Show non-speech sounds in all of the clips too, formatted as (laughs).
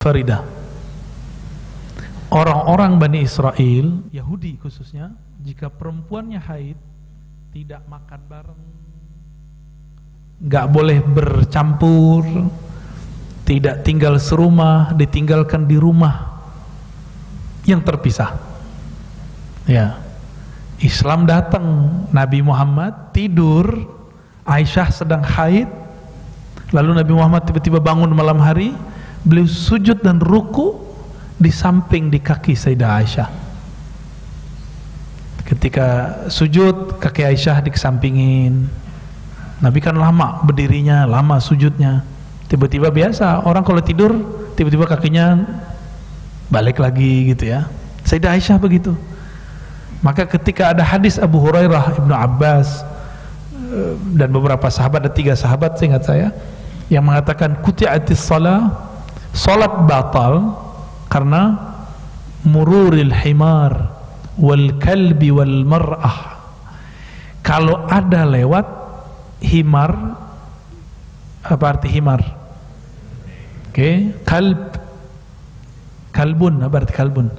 Faridah. Orang-orang Bani Israel, Yahudi khususnya, jika perempuannya haid, tidak makan bareng, nggak boleh bercampur, tidak tinggal serumah, ditinggalkan di rumah yang terpisah. Ya, Islam datang, Nabi Muhammad tidur, Aisyah sedang haid, lalu Nabi Muhammad tiba-tiba bangun malam hari, beliau sujud dan ruku di samping di kaki Sayyidah Aisyah. Ketika sujud kaki Aisyah dikesampingin. Nabi kan lama berdirinya lama sujudnya. Tiba-tiba biasa orang kalau tidur tiba-tiba kakinya balik lagi gitu ya. Sayyidah Aisyah begitu. Maka ketika ada hadis Abu Hurairah Ibnu Abbas eh, dan beberapa sahabat ada tiga sahabat seingat saya yang mengatakan kuti'atis salah Salat batal karena mururil himar wal kalbi wal mar'ah. Kalau ada lewat himar apa arti himar? Oke, okay. kalb kalbun apa arti kalbun?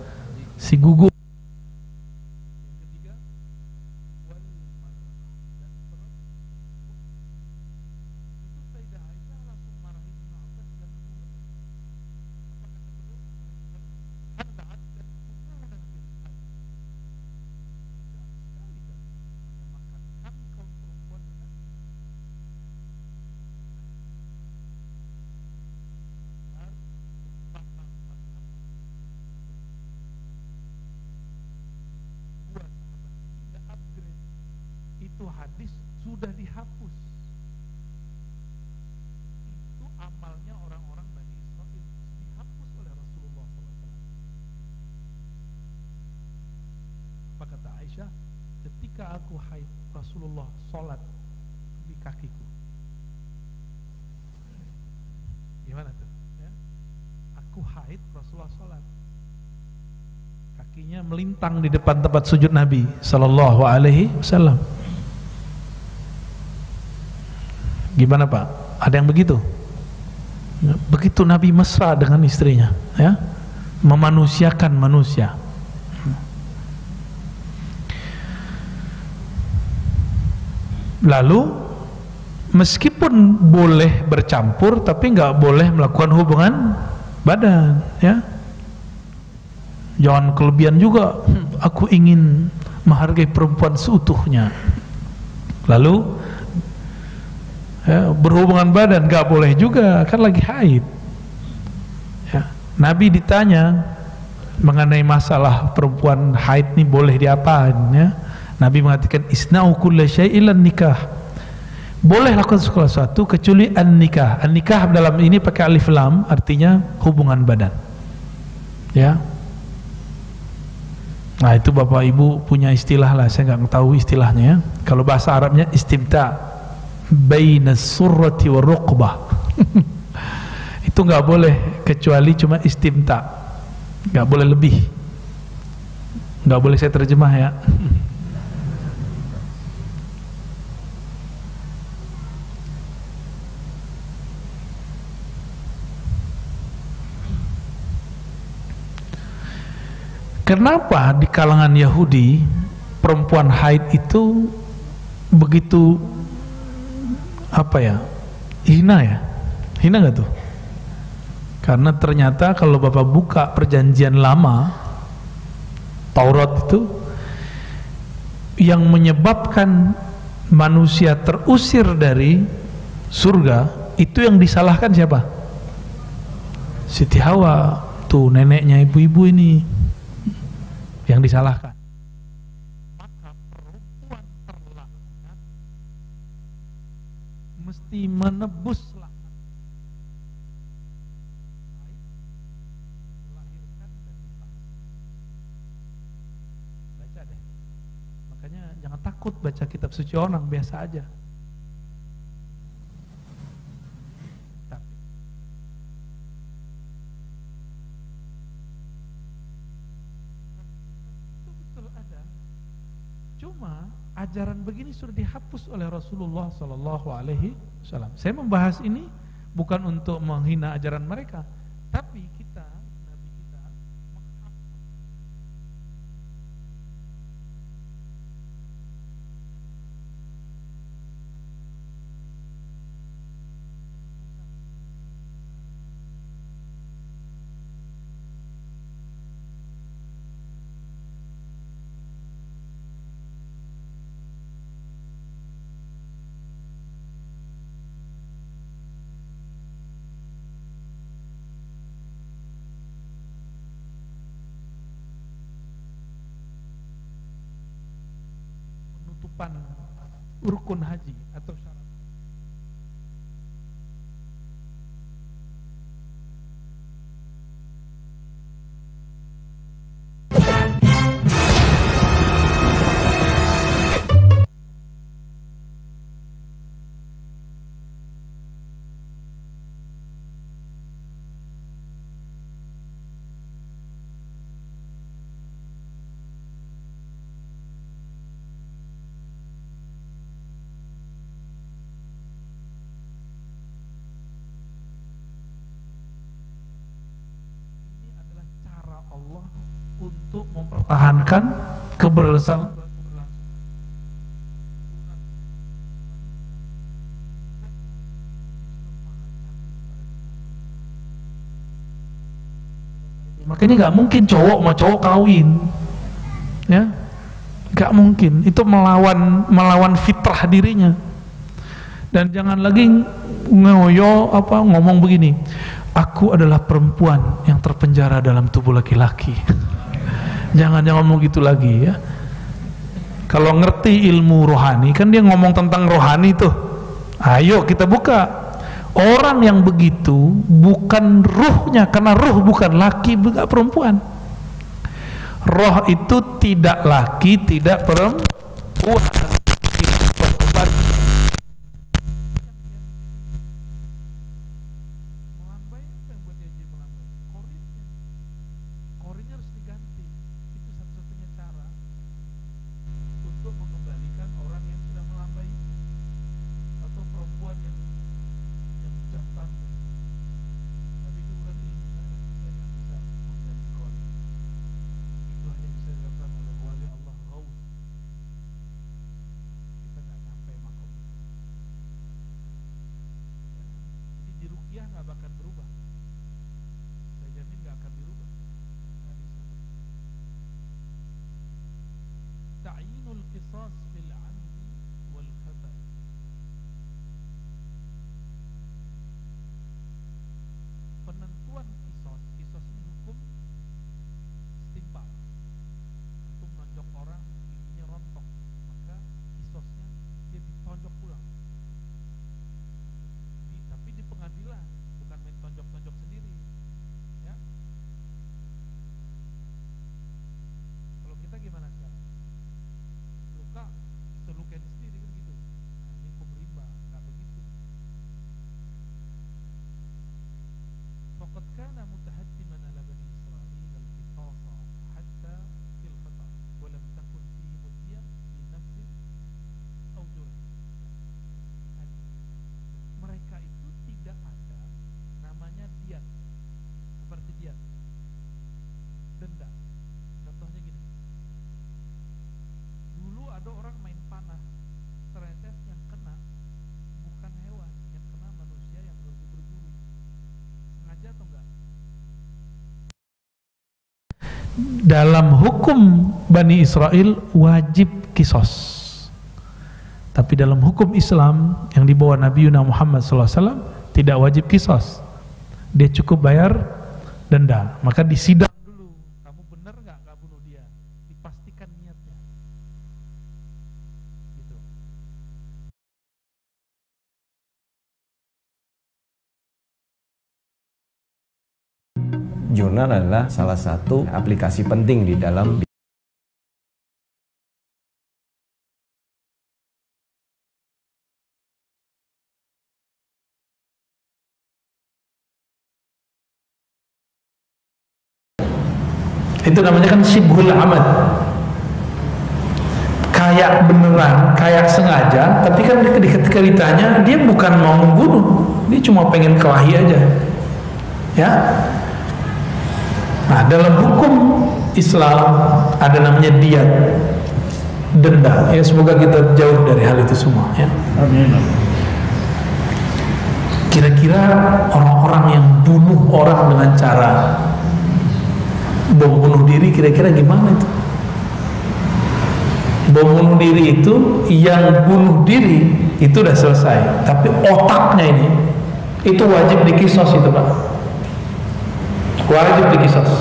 Si gugu itu hadis sudah dihapus itu amalnya orang-orang Bani Israel dihapus oleh Rasulullah SAW apa kata Aisyah ketika aku haid Rasulullah sholat di kakiku gimana tuh ya? aku haid Rasulullah sholat kakinya melintang di depan tempat sujud Nabi Sallallahu Alaihi Wasallam Gimana Pak? Ada yang begitu? Begitu Nabi mesra dengan istrinya, ya, memanusiakan manusia. Lalu meskipun boleh bercampur, tapi nggak boleh melakukan hubungan badan, ya. Jangan kelebihan juga. Aku ingin menghargai perempuan seutuhnya. Lalu ya, berhubungan badan nggak boleh juga kan lagi haid ya. Nabi ditanya mengenai masalah perempuan haid ini boleh diapain ya Nabi mengatakan isna'u kulla syai'il nikah. Boleh lakukan segala sesuatu kecuali an nikah an nikah dalam ini pakai alif lam artinya hubungan badan. Ya. Nah itu bapak ibu punya istilah lah. Saya nggak tahu istilahnya ya. Kalau bahasa Arabnya istimta. Baina surrati wa ruqbah. (laughs) Itu nggak boleh kecuali cuma istimta. Nggak boleh lebih. Nggak boleh saya terjemah ya Kenapa di kalangan Yahudi perempuan haid itu begitu apa ya hina ya? Hina gak tuh? Karena ternyata kalau bapak buka perjanjian lama Taurat itu yang menyebabkan manusia terusir dari surga itu yang disalahkan siapa? Siti Hawa tuh neneknya ibu-ibu ini yang disalahkan. Mesti menebus baca deh. Makanya jangan takut baca kitab suci orang biasa aja cuma ajaran begini sudah dihapus oleh Rasulullah Sallallahu Alaihi Wasallam. Saya membahas ini bukan untuk menghina ajaran mereka, tapi kita kewajiban rukun haji atau syarat ini adalah cara Allah untuk mempertahankan keberlangsungan makanya nggak mungkin cowok mau cowok kawin ya. Nggak mungkin. Itu melawan melawan fitrah dirinya. Dan jangan lagi ngoyo apa ngomong begini aku adalah perempuan yang terpenjara dalam tubuh laki-laki jangan jangan ngomong gitu lagi ya. Kalau ngerti ilmu rohani kan dia ngomong tentang rohani tuh. Ayo kita buka. Orang yang begitu bukan ruhnya karena ruh bukan laki bukan perempuan. Roh itu tidak laki tidak perempuan فقد كان متحتما على بني إسرائيل القصاص حتى dalam hukum Bani Israel wajib kisos. Tapi dalam hukum Islam yang dibawa Nabi Yuna Muhammad SAW tidak wajib kisos. Dia cukup bayar denda. Maka disidang kamu benar nggak nggak bunuh dia dipastikan niatnya gitu Jurnal adalah salah satu aplikasi penting di dalam itu namanya kan sibhul amad kayak beneran kayak sengaja tapi kan ketika ditanya dia bukan mau membunuh. Dia cuma pengen kelahi aja. Ya nah dalam hukum Islam ada namanya diat denda. Ya semoga kita jauh dari hal itu semua ya. Kira-kira orang-orang yang bunuh orang dengan cara bom bunuh diri kira-kira gimana itu? Bom bunuh diri itu yang bunuh diri itu udah selesai. Tapi otaknya ini itu wajib dikisos itu pak wajib dikisos.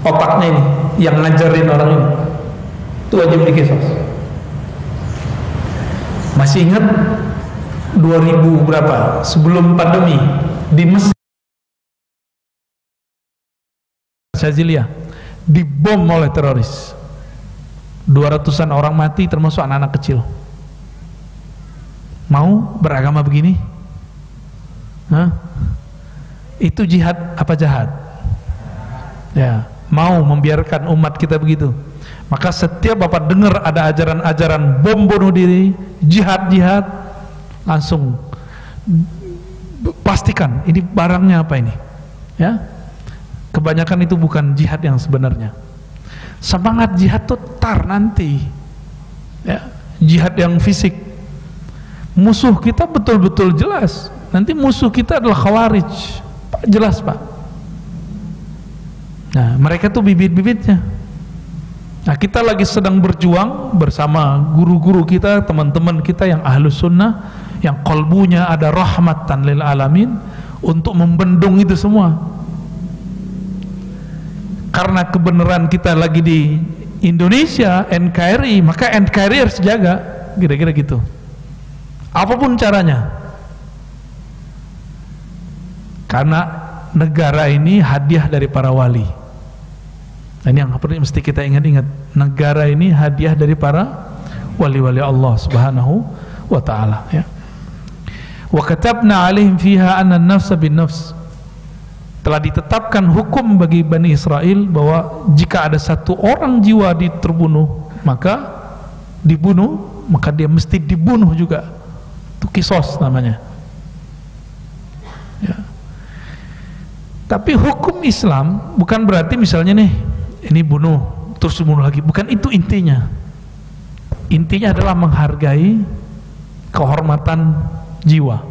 Otaknya ini yang ngajarin orang ini itu wajib dikisos. Masih ingat 2000 berapa sebelum pandemi di Mesir? Syazilia dibom oleh teroris. 200an orang mati termasuk anak-anak kecil. Mau beragama begini? Hah? itu jihad apa jahat ya mau membiarkan umat kita begitu. Maka setiap bapak dengar ada ajaran-ajaran bom bunuh diri jihad-jihad langsung pastikan ini barangnya apa ini? Ya kebanyakan itu bukan jihad yang sebenarnya. Semangat jihad itu tar nanti. Ya jihad yang fisik. Musuh kita betul-betul jelas. Nanti musuh kita adalah khawarij. Jelas pak nah mereka tuh bibit-bibitnya. Nah kita lagi sedang berjuang bersama guru-guru kita teman-teman kita yang ahlus sunnah yang kolbunya ada rahmatan lil alamin untuk membendung itu semua. Karena kebenaran kita lagi di Indonesia NKRI maka NKRI harus jaga kira-kira gitu. Apa pun caranya. Karena negara ini hadiah dari para wali dan yang mesti kita ingat-ingat. Negara ini hadiah dari para wali-wali Allah subhanahu wa ta'ala ya. Wa katabna alaihim fiha anna nafsa bin nafs. Telah ditetapkan hukum bagi Bani Israel bahwa jika ada satu orang jiwa terbunuh maka dibunuh maka dia mesti dibunuh juga. Itu kisos namanya. Ya. tapi hukum Islam bukan berarti misalnya nih ini bunuh terus bunuh lagi. Bukan itu intinya. Intinya adalah menghargai kehormatan jiwa.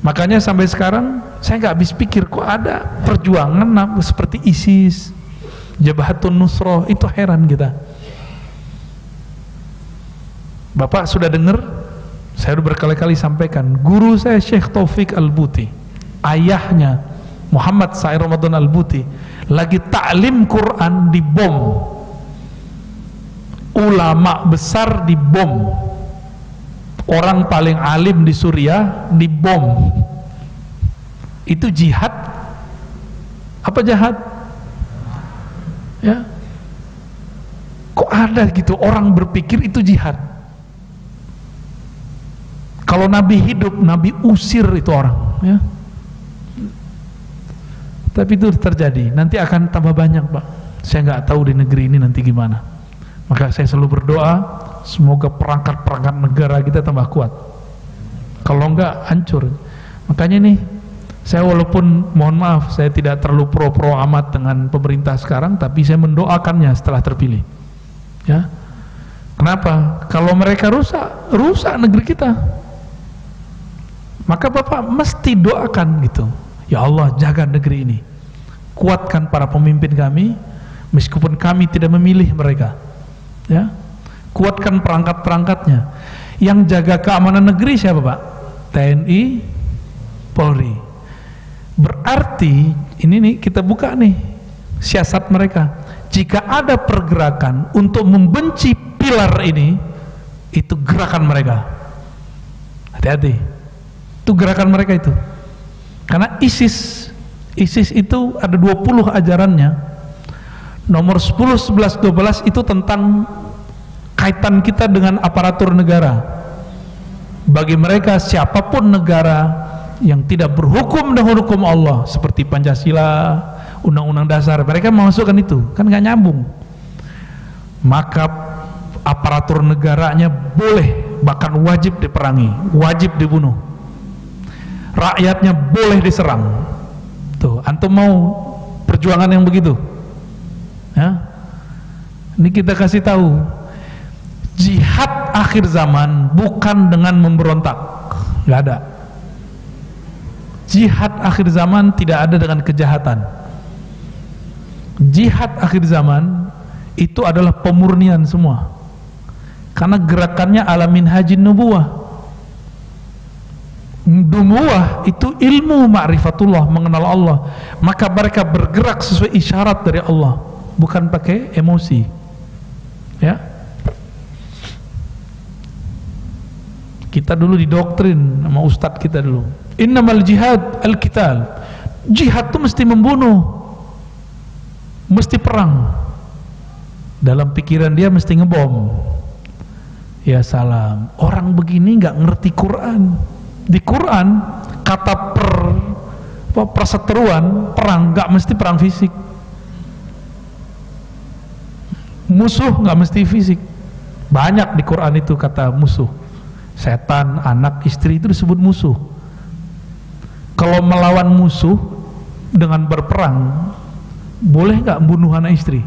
Makanya sampai sekarang saya nggak habis pikir kok ada perjuangan seperti ISIS Jabhatun Nusroh itu heran kita. Bapak sudah dengar? Saya sudah berkali-kali sampaikan. Guru saya Syekh Taufik Al-Buti ayahnya Muhammad Sa'i Ramadan Al-Buti lagi taklim Quran di bom. Ulama besar di bom. Orang paling alim di Suriah di bom. Itu jihad? Apa jahat ya. Kok ada gitu orang berpikir itu jihad? Kalau Nabi hidup Nabi usir itu orang ya tapi itu terjadi. Nanti akan tambah banyak Pak. Saya nggak tahu di negeri ini nanti gimana. Maka saya selalu berdoa semoga perangkat-perangkat negara kita tambah kuat. Kalau enggak hancur. Makanya nih saya walaupun mohon maaf saya tidak terlalu pro-pro amat dengan pemerintah sekarang tapi saya mendoakannya setelah terpilih. Ya. Kenapa? Kalau mereka rusak rusak negeri kita. Maka Bapak mesti doakan gitu ya Allah jaga negeri ini kuatkan para pemimpin kami meskipun kami tidak memilih mereka ya kuatkan perangkat-perangkatnya yang jaga keamanan negeri siapa Pak TNI Polri Berarti ini nih kita buka nih siasat mereka. Jika ada pergerakan untuk membenci pilar ini, itu gerakan mereka. Hati-hati. Itu gerakan mereka itu. Karena ISIS ISIS itu ada 20 ajarannya. Nomor 10, 11, 12 itu tentang kaitan kita dengan aparatur negara. Bagi mereka siapa pun negara yang tidak berhukum dengan hukum Allah seperti Pancasila, Undang-Undang Dasar, mereka memasukkan itu, kan nggak nyambung. Maka aparatur negaranya boleh bahkan wajib diperangi, wajib dibunuh. Rakyatnya boleh diserang. Tuh, antum mau perjuangan yang begitu? Ya. Ini kita kasih tahu. Jihad akhir zaman bukan dengan memberontak. nggak ada jihad akhir zaman tidak ada dengan kejahatan jihad akhir zaman itu adalah pemurnian semua karena gerakannya alamin haji nubuah nubuah itu ilmu ma'rifatullah mengenal Allah. Maka mereka bergerak sesuai isyarat dari Allah bukan pakai emosi. Ya. Kita dulu didoktrin sama ustadz kita dulu. Innamal jihad al-kital jihad itu mesti membunuh mesti perang. Dalam pikiran dia mesti ngebom. Ya salam. Orang begini nggak ngerti Quran di Quran kata per perseteruan perang nggak mesti perang fisik. Musuh nggak mesti fisik. Banyak di Quran itu kata musuh. Setan, anak, istri itu disebut musuh. Kalau melawan musuh dengan berperang boleh nggak bunuh anak istri?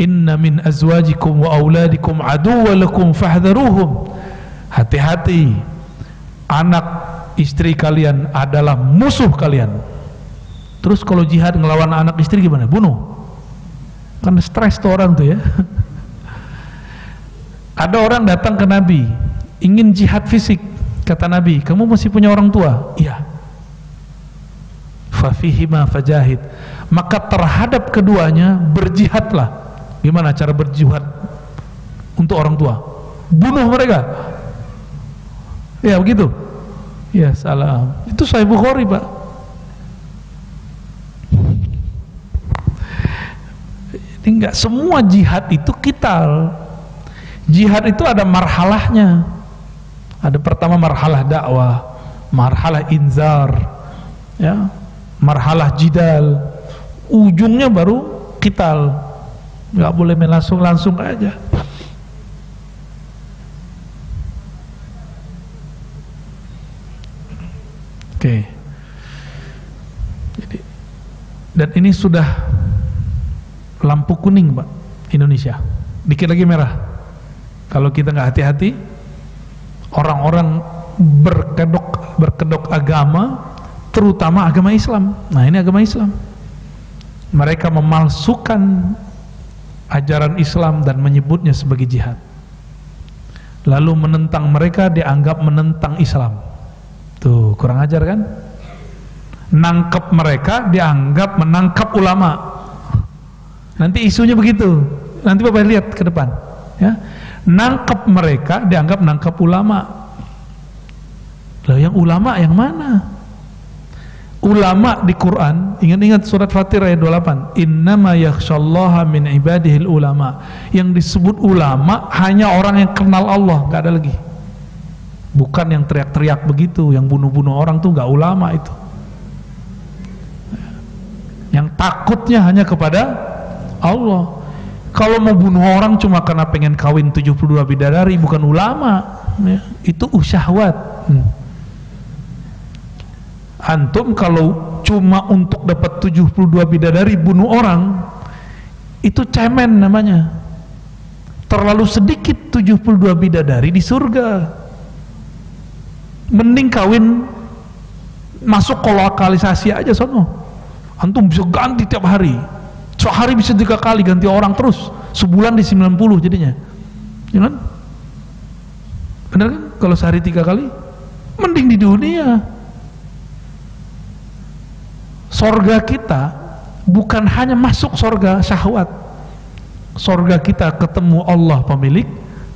Inna min azwajikum wa auladikum aduwa lakum fahdharuhum hati-hati anak istri kalian adalah musuh kalian terus kalau jihad ngelawan anak istri gimana? bunuh kan stres tuh orang tuh ya (laughs) ada orang datang ke Nabi, ingin jihad fisik. Kata Nabi, kamu masih punya orang tua? Iya. Fafihima fajahid. Maka terhadap keduanya berjihadlah. Gimana cara berjihad untuk orang tua? Bunuh mereka. Ya begitu. Ya salam. Itu saya Bukhari pak. Ini enggak semua jihad itu kital jihad itu ada marhalahnya ada pertama marhalah dakwah marhalah inzar ya marhalah jidal ujungnya baru kital nggak boleh langsung langsung aja dan ini sudah lampu kuning pak Indonesia dikit lagi merah kalau kita nggak hati-hati, orang-orang berkedok berkedok agama, terutama agama Islam. Nah ini agama Islam. Mereka memalsukan ajaran Islam dan menyebutnya sebagai jihad. Lalu menentang mereka dianggap menentang Islam. Tuh kurang ajar kan? Nangkep mereka dianggap menangkap ulama. Nanti isunya begitu. Nanti bapak lihat ke depan. Ya, nangkep mereka dianggap nangkep ulama lah yang ulama yang mana ulama di Quran ingat-ingat surat Fatir ayat 28 innama yakhshallaha min ibadihil ulama yang disebut ulama hanya orang yang kenal Allah gak ada lagi bukan yang teriak-teriak begitu yang bunuh-bunuh orang tuh gak ulama itu yang takutnya hanya kepada Allah. Kalau mau bunuh orang cuma karena pengen kawin 72 bidadari bukan ulama. Ya. itu usyahwat. Hmm. antum kalau cuma untuk dapat 72 bidadari bunuh orang itu cemen namanya. Terlalu sedikit 72 bidadari di surga. Mending kawin masuk kolokalisasi aja sono antum bisa ganti tiap hari. Sehari bisa tiga kali ganti orang terus. Sebulan di 90 jadinya. Ya kan? Benar kan? Kalau sehari tiga kali mending di dunia. Sorga kita bukan hanya masuk sorga syahwat. Sorga kita ketemu Allah pemilik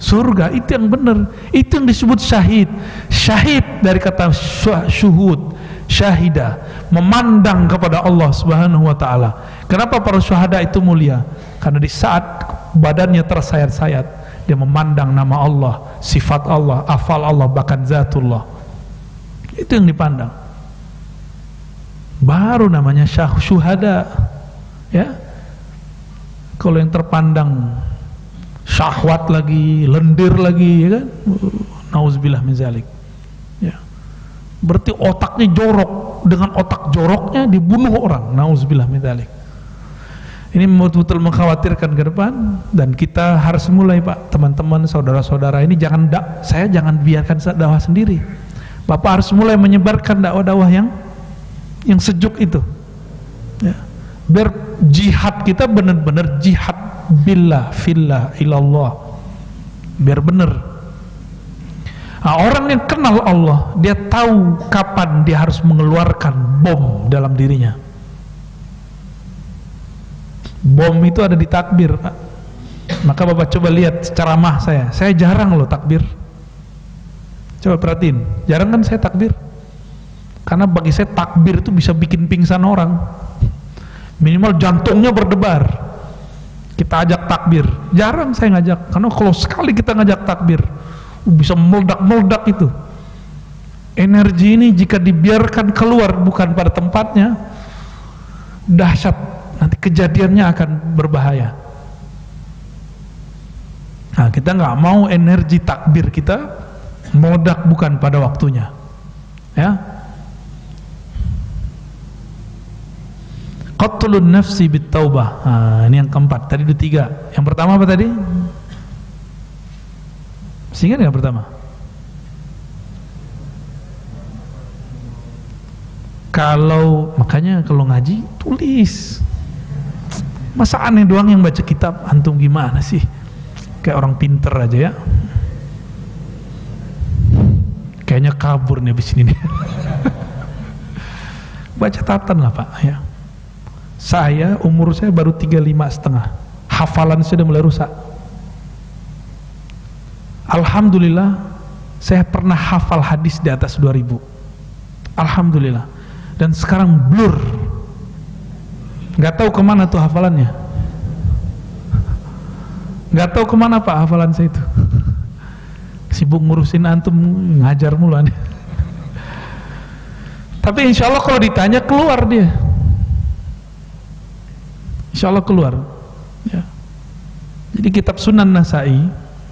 surga itu yang benar. Itu yang disebut syahid. Syahid dari kata syuhud syahida memandang kepada Allah Subhanahu wa taala. Kenapa para syuhada itu mulia? Karena di saat badannya tersayat-sayat dia memandang nama Allah, sifat Allah, afal Allah, bahkan zatullah. Itu yang dipandang. Baru namanya syah syuhada. Ya. Kalau yang terpandang syahwat lagi, lendir lagi, ya kan? Nauzubillah min zalik berarti otaknya jorok. Dengan otak joroknya dibunuh orang. Nauzubillah min ini betul-betul mengkhawatirkan ke depan. Dan kita harus mulai Pak. Teman-teman saudara-saudara ini jangan dak saya jangan biarkan dakwah sendiri. Bapak harus mulai menyebarkan dakwah-dakwah yang yang sejuk itu. Ya. biar jihad kita benar-benar jihad billah fillah ilallah. Biar benar Nah, orang yang kenal Allah, dia tahu kapan dia harus mengeluarkan bom dalam dirinya. Bom itu ada di takbir. Maka Bapak coba lihat ceramah saya. Saya jarang loh takbir. Coba perhatiin, jarang kan saya takbir. Karena bagi saya takbir itu bisa bikin pingsan orang. Minimal jantungnya berdebar. Kita ajak takbir. Jarang saya ngajak, karena kalau sekali kita ngajak takbir, bisa meledak-meledak itu. Energi ini jika dibiarkan keluar bukan pada tempatnya, dahsyat. Nanti kejadiannya akan berbahaya. Nah, kita nggak mau energi takbir kita modak bukan pada waktunya ya qatlun nafsi bit taubah nah, ini yang keempat tadi itu tiga yang pertama apa tadi sehingga yang pertama? Kalau makanya kalau ngaji tulis. Masa aneh doang yang baca kitab? Antum gimana sih? Kayak orang pinter aja ya. Kayaknya kabur nih abis ini nih. (laughs) baca catatan lah pak ya. Saya umur saya baru 35 setengah. Hafalan sudah mulai rusak Alhamdulillah saya pernah hafal hadis di atas 2000 Alhamdulillah. Dan sekarang blur. Nggak tahu ke mana tuh hafalannya. Nggak tahu ke mana pak hafalan saya itu. Sibuk ngurusin antum ngajar mulu tapi insya Allah kalau ditanya keluar dia. Insya Allah keluar. Ya. jadi kitab Sunan Nasai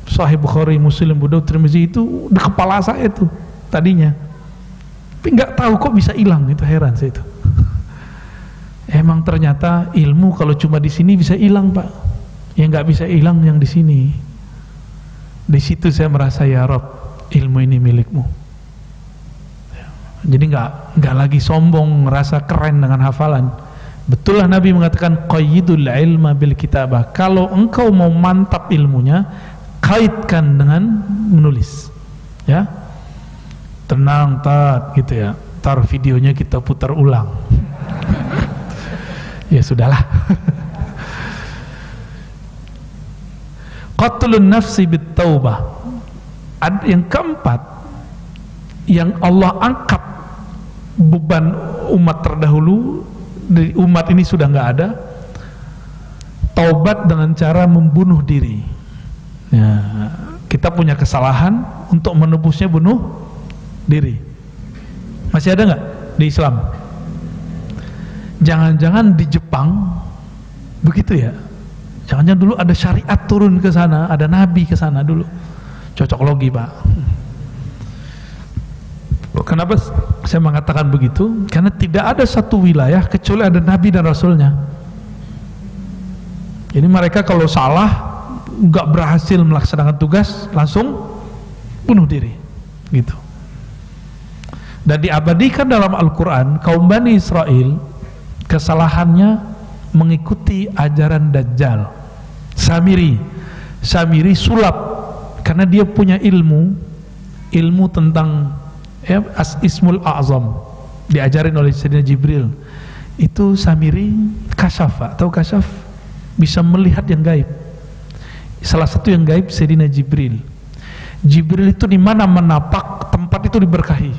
Sahih Bukhari Muslim Budaud Tirmizi itu di kepala saya itu tadinya. Tapi nggak tahu kok bisa hilang itu heran saya itu. (laughs) Emang ternyata ilmu kalau cuma di sini bisa hilang pak. Yang nggak bisa hilang yang di sini. Di situ saya merasa ya Rob ilmu ini milikmu. Jadi nggak nggak lagi sombong ngerasa keren dengan hafalan. Betullah Nabi mengatakan qayyidul ilma bil kitabah. Kalau engkau mau mantap ilmunya kaitkan dengan menulis ya. Tenang tat gitu ya. Tar videonya kita putar ulang. (laughs) Ya sudahlah. (laughs) Qatlun nafsi bit taubah yang keempat yang Allah angkat beban umat terdahulu dari umat ini sudah nggak ada taubat dengan cara membunuh diri ya, kita punya kesalahan untuk menebusnya bunuh diri masih ada nggak di Islam jangan-jangan di Jepang begitu ya Jangan-jangan dulu ada syariat turun ke sana, ada nabi ke sana dulu. Cocok logi, Pak. Kenapa saya mengatakan begitu? Karena tidak ada satu wilayah kecuali ada nabi dan rasulnya. Jadi mereka kalau salah nggak berhasil melaksanakan tugas langsung bunuh diri, gitu. Dan diabadikan dalam Al-Quran kaum Bani Israel kesalahannya mengikuti ajaran Dajjal Samiri. Samiri sulap karena dia punya ilmu ilmu tentang ya, as ismul azam diajarin oleh Sayyidina Jibril. Itu Samiri kasyaf atau kasyaf bisa melihat yang gaib salah satu yang gaib Sayyidina Jibril. Jibril itu di mana menapak tempat itu diberkahi.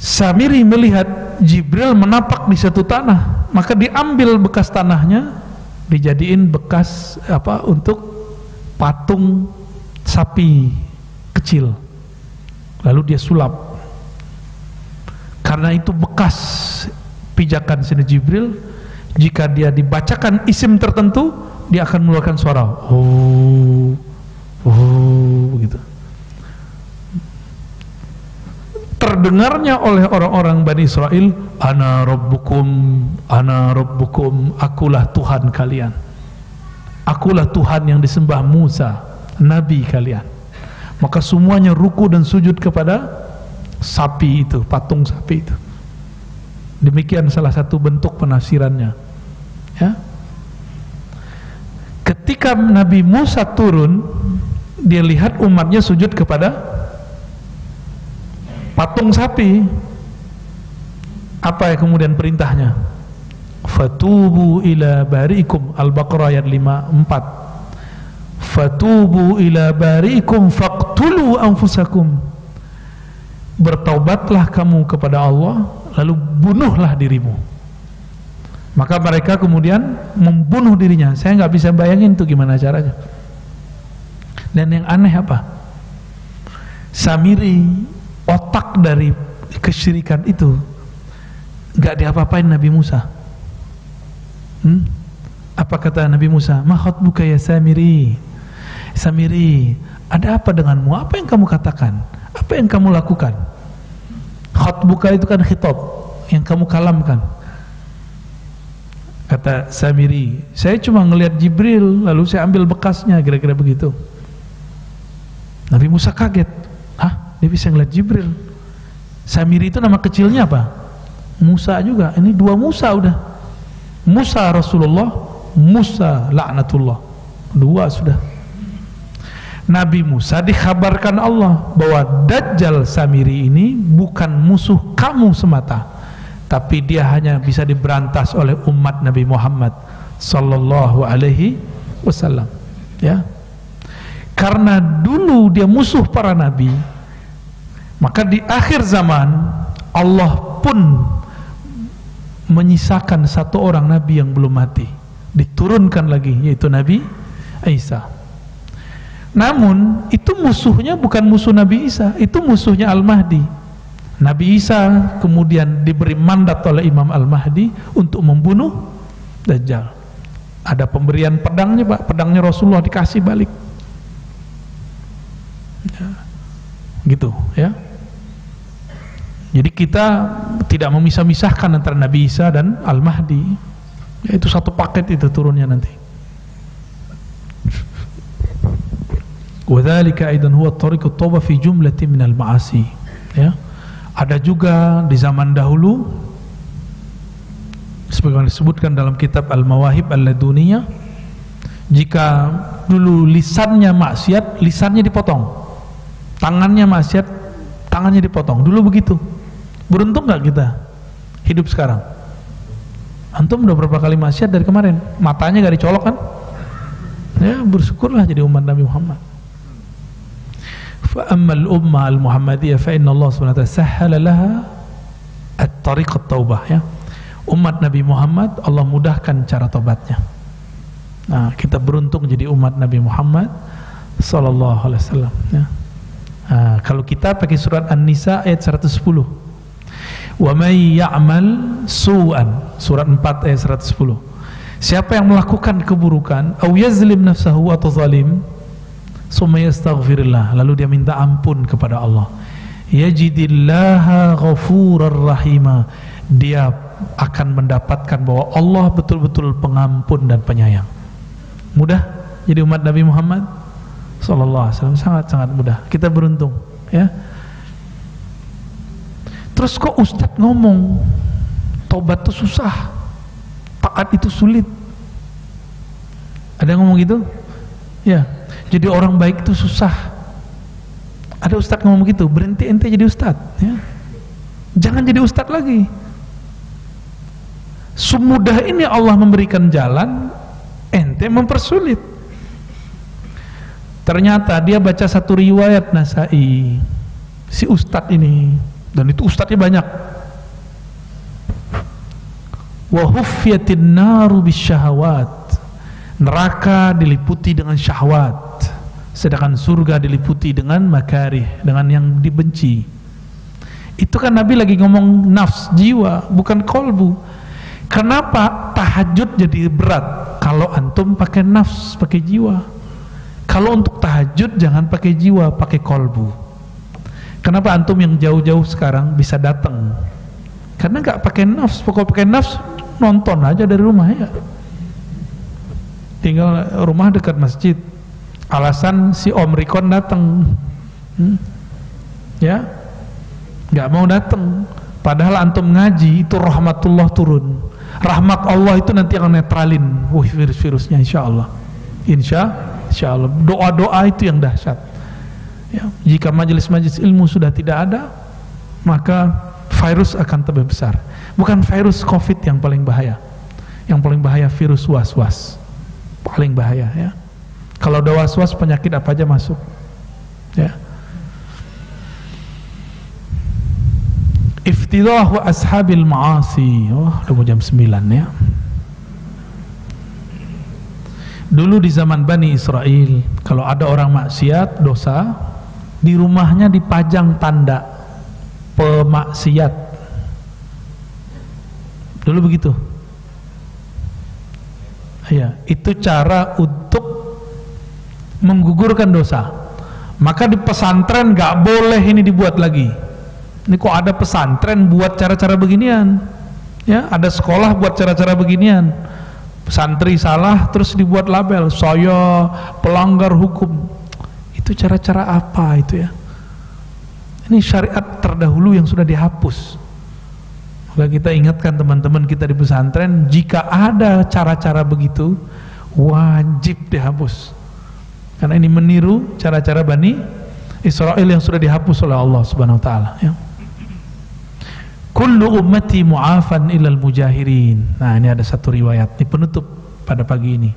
Samiri melihat Jibril menapak di satu tanah maka diambil bekas tanahnya dijadiin bekas apa untuk patung sapi kecil. Lalu dia sulap. Karena itu bekas pijakan sini Jibril jika dia dibacakan isim tertentu dia akan mengeluarkan suara oh oh begitu terdengarnya oleh orang-orang Bani Israel ana rabbukum ana rabbukum akulah Tuhan kalian. Akulah Tuhan yang disembah Musa nabi kalian. Maka semuanya ruku dan sujud kepada sapi itu patung sapi itu demikian salah satu bentuk penafsirannya. Ya. Ketika Nabi Musa turun dia lihat umatnya sujud kepada patung sapi. Apa yang kemudian perintahnya? Fatubu ila barikum al-baqarah ayat 54 fatubu ila barikum faq Faktulu anfusakum. Bertaubatlah kamu kepada Allah, lalu bunuhlah dirimu. Maka mereka kemudian membunuh dirinya. Saya nggak bisa bayangin tuh gimana caranya. Dan yang aneh apa? Samiri otak dari kesyirikan itu nggak diapa-apain Nabi Musa. Hmm? Apa kata Nabi Musa? Mahot buka ya Samiri. Samiri, ada apa denganmu? Apa yang kamu katakan? Apa yang kamu lakukan? Buka itu kan khitab yang kamu kalamkan. Kata Samiri, saya cuma ngelihat Jibril lalu saya ambil bekasnya kira-kira begitu. Nabi Musa kaget. Ah, dia bisa ngelihat Jibril. Samiri itu nama kecilnya apa? Musa juga. Ini dua Musa udah. Musa Rasulullah, Musa laknatullah. Dua sudah. Nabi Musa dikhabarkan Allah bahwa Dajjal Samiri ini bukan musuh kamu semata tapi dia hanya bisa diberantas oleh umat Nabi Muhammad sallallahu alaihi wasallam ya. Karena dulu dia musuh para nabi maka di akhir zaman Allah pun menyisakan satu orang nabi yang belum mati diturunkan lagi yaitu Nabi Isa namun itu musuhnya bukan musuh Nabi Isa itu musuhnya Al-Mahdi Nabi Isa kemudian diberi mandat oleh Imam Al-Mahdi untuk membunuh Dajjal. Ada pemberian pedangnya Pak, pedangnya Rasulullah dikasih balik. Ya. Gitu ya. Jadi kita tidak memisah-misahkan antara Nabi Isa dan Al-Mahdi. Ya, itu satu paket itu turunnya nanti. Wadhalika aidan huwa tariqut tawbah fi jumlatin minal ma'asi. Ya. Ada juga di zaman dahulu sebagaimana disebutkan dalam kitab Al-Mawahib Al-Laduniyah jika dulu lisannya maksiat, lisannya dipotong. Tangannya maksiat, tangannya dipotong. Dulu begitu. Beruntung nggak kita hidup sekarang? Antum udah berapa kali maksiat dari kemarin? Matanya gak dicolok kan? Ya bersyukurlah jadi umat Nabi Muhammad. فأما الأمة المحمدية فإن الله سبحانه وتعالى سهل لها الطريق التوبة ya umat Nabi Muhammad Allah mudahkan cara tobatnya nah kita beruntung jadi umat Nabi Muhammad sallallahu alaihi wasallam ya nah, kalau kita pakai surat An-Nisa ayat 110 wa may ya'mal su'an surat 4 ayat 110 siapa yang melakukan keburukan au yazlim nafsahu atau zalim summa yastaghfirullah lalu dia minta ampun kepada Allah. Yajidillaha ghafurar rahima. Dia akan mendapatkan bahwa Allah betul-betul pengampun dan penyayang. Mudah jadi umat Nabi Muhammad? Sallallahu alaihi wasallam. Sangat-sangat mudah. Kita beruntung ya. Terus kok ustadz ngomong tobat itu susah taat itu sulit. Ada yang ngomong gitu? Ya jadi orang baik itu susah. Ada ustadz ngomong begitu berhenti ente jadi ustadz ya. jangan jadi ustadz lagi. Semudah ini Allah memberikan jalan ente mempersulit. Ternyata dia baca satu riwayat Nasai si ustadz ini. Dan itu ustadznya banyak. Wa naru bisyahawat neraka diliputi dengan syahwat sedangkan surga diliputi dengan makarih dengan yang dibenci. Itu kan Nabi lagi ngomong nafs jiwa bukan kolbu. Kenapa tahajud jadi berat? Kalau antum pakai nafs pakai jiwa. Kalau untuk tahajud jangan pakai jiwa pakai kolbu. Kenapa antum yang jauh-jauh sekarang bisa datang? Karena nggak pakai nafs. Pokok pakai nafs nonton aja dari rumah ya tinggal rumah dekat masjid. Alasan si Om Rikon datang hmm? ya? Nggak mau datang padahal antum ngaji itu rahmatullah turun. Rahmat Allah itu nanti akan netralin. Wih virus-virusnya insya Allah. Insya, insya Allah. Doa-doa itu yang dahsyat. Ya, jika majelis-majelis ilmu sudah tidak ada maka virus akan lebih besar bukan virus covid yang paling bahaya. Yang paling bahaya virus was-was paling bahaya ya. Kalau ada was-was penyakit apa aja masuk ya. Iftidah wa ashabil ma'asi. Oh udah mau jam 9 ya. Dulu di zaman Bani Israel kalau ada orang maksiat dosa di rumahnya dipajang tanda pemaksiat. Dulu begitu. Ya, itu cara untuk menggugurkan dosa. Maka di pesantren gak boleh ini dibuat lagi. Ini kok ada pesantren buat cara-cara beginian? Ya ada sekolah buat cara-cara beginian. Santri salah terus dibuat label. Saya pelanggar hukum. Itu cara-cara apa itu ya? Ini syariat terdahulu yang sudah dihapus maka kita ingatkan teman-teman kita di pesantren jika ada cara-cara begitu wajib dihapus. Karena ini meniru cara-cara Bani Israel yang sudah dihapus oleh Allah Subhanahu wa taala ya. Kullu ummati mu'afan ilal mujahirin. Nah ini ada satu riwayat ini penutup pada pagi ini.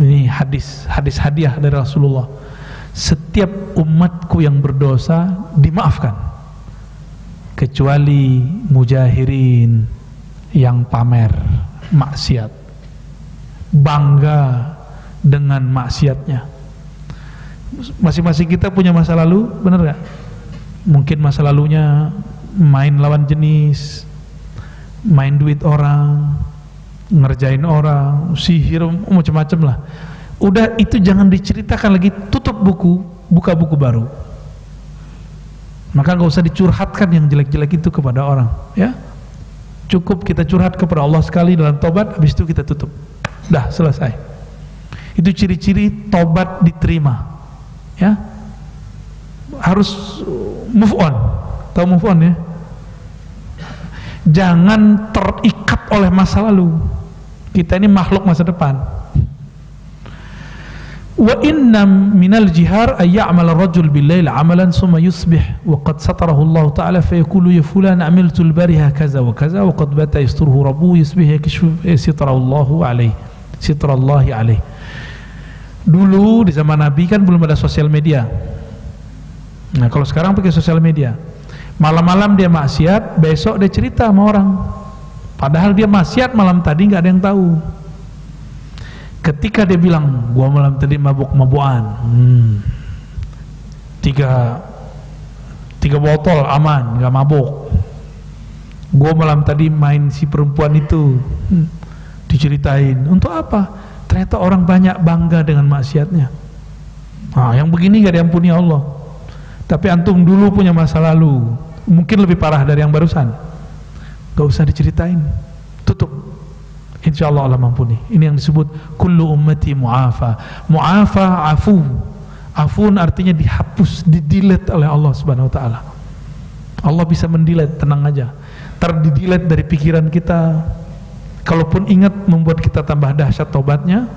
Ini hadis hadis hadiah dari Rasulullah. Setiap umatku yang berdosa dimaafkan kecuali mujahirin yang pamer maksiat. Bangga dengan maksiatnya. Masing-masing kita punya masa lalu benar gak? mungkin masa lalunya main lawan jenis main duit orang ngerjain orang sihir macam-macam lah. Udah itu jangan diceritakan lagi. Tutup buku buka buku baru maka nggak usah dicurhatkan yang jelek-jelek itu kepada orang ya. Cukup kita curhat kepada Allah sekali dalam tobat habis itu kita tutup. Dah selesai. Itu ciri-ciri tobat diterima ya. Harus move on. Tahu move on ya? Jangan terikat oleh masa lalu. Kita ini makhluk masa depan wa inna minal jihar ay ya'mal ar-rajul bil-lail 'amalan thumma yusbih wa qad satarahu Allah ta'ala fa yaqulu ya fulan 'amiltu al-bariha kaza wa kaza wa qad bata yasturuhu rabbuhu yusbih yakshfu sitra Allah 'alayhi sitra Allah 'alayhi dulu di zaman Nabi kan belum ada sosial media. Nah kalau sekarang pakai sosial media. Malam-malam dia maksiat besok dia cerita sama orang. Padahal dia maksiat malam tadi nggak ada yang tahu ketika dia bilang gua malam tadi mabuk-mabukan. Hmm, tiga tiga botol aman nggak mabuk. Gua malam tadi main si perempuan itu. Hmm, diceritain untuk apa? Ternyata orang banyak bangga dengan maksiatnya. Nah yang begini gak diampuni Allah. Tapi antum dulu punya masa lalu. Mungkin lebih parah dari yang barusan. Gak usah diceritain. Tutup insya Allah Allah mampuni. Ini yang disebut kullu ummati mu'afa. Mu'afa afu. Afun artinya dihapus didilet oleh Allah subhanahu wa ta'ala. Allah bisa mendilet tenang aja. Terdidilet dari pikiran kita. Kalaupun ingat membuat kita tambah dahsyat tobatnya.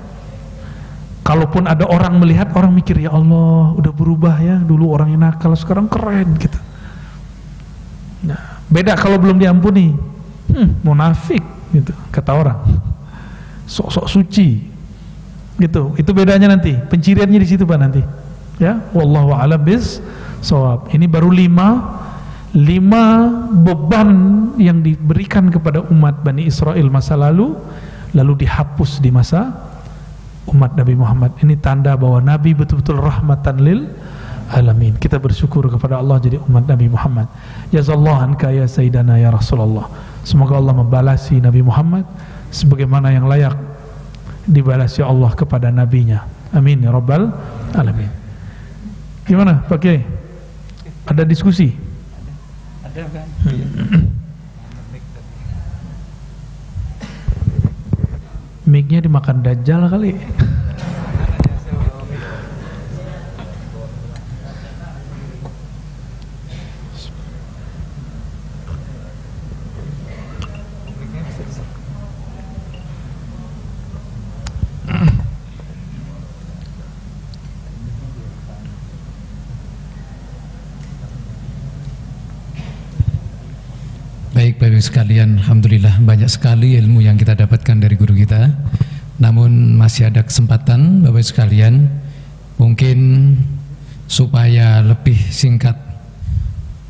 Kalaupun ada orang melihat orang mikir ya Allah udah berubah ya. Dulu orang yang nakal sekarang keren gitu. Nah, beda kalau belum diampuni. Hmm, munafik gitu kata orang. Sok-sok suci. Gitu. Itu bedanya nanti. Penciriannya di situ Pak nanti. Ya, wallahu a'lam bis shawab. Ini baru lima lima beban yang diberikan kepada umat Bani Israel masa lalu lalu dihapus di masa umat Nabi Muhammad. Ini tanda bahwa Nabi betul-betul rahmatan lil alamin. Kita bersyukur kepada Allah jadi umat Nabi Muhammad. Jazallahu anka ya sayyidana ya Rasulullah. Semoga Allah membalasi Nabi Muhammad sebagaimana yang layak dibalasi Allah kepada nabinya. Amin ya rabbal alamin. Gimana Pak Kiai? Ada diskusi? Ada kan? Mic-nya dimakan dajjal kali. Baik Bapak sekalian, Alhamdulillah banyak sekali ilmu yang kita dapatkan dari guru kita Namun masih ada kesempatan Bapak sekalian Mungkin supaya lebih singkat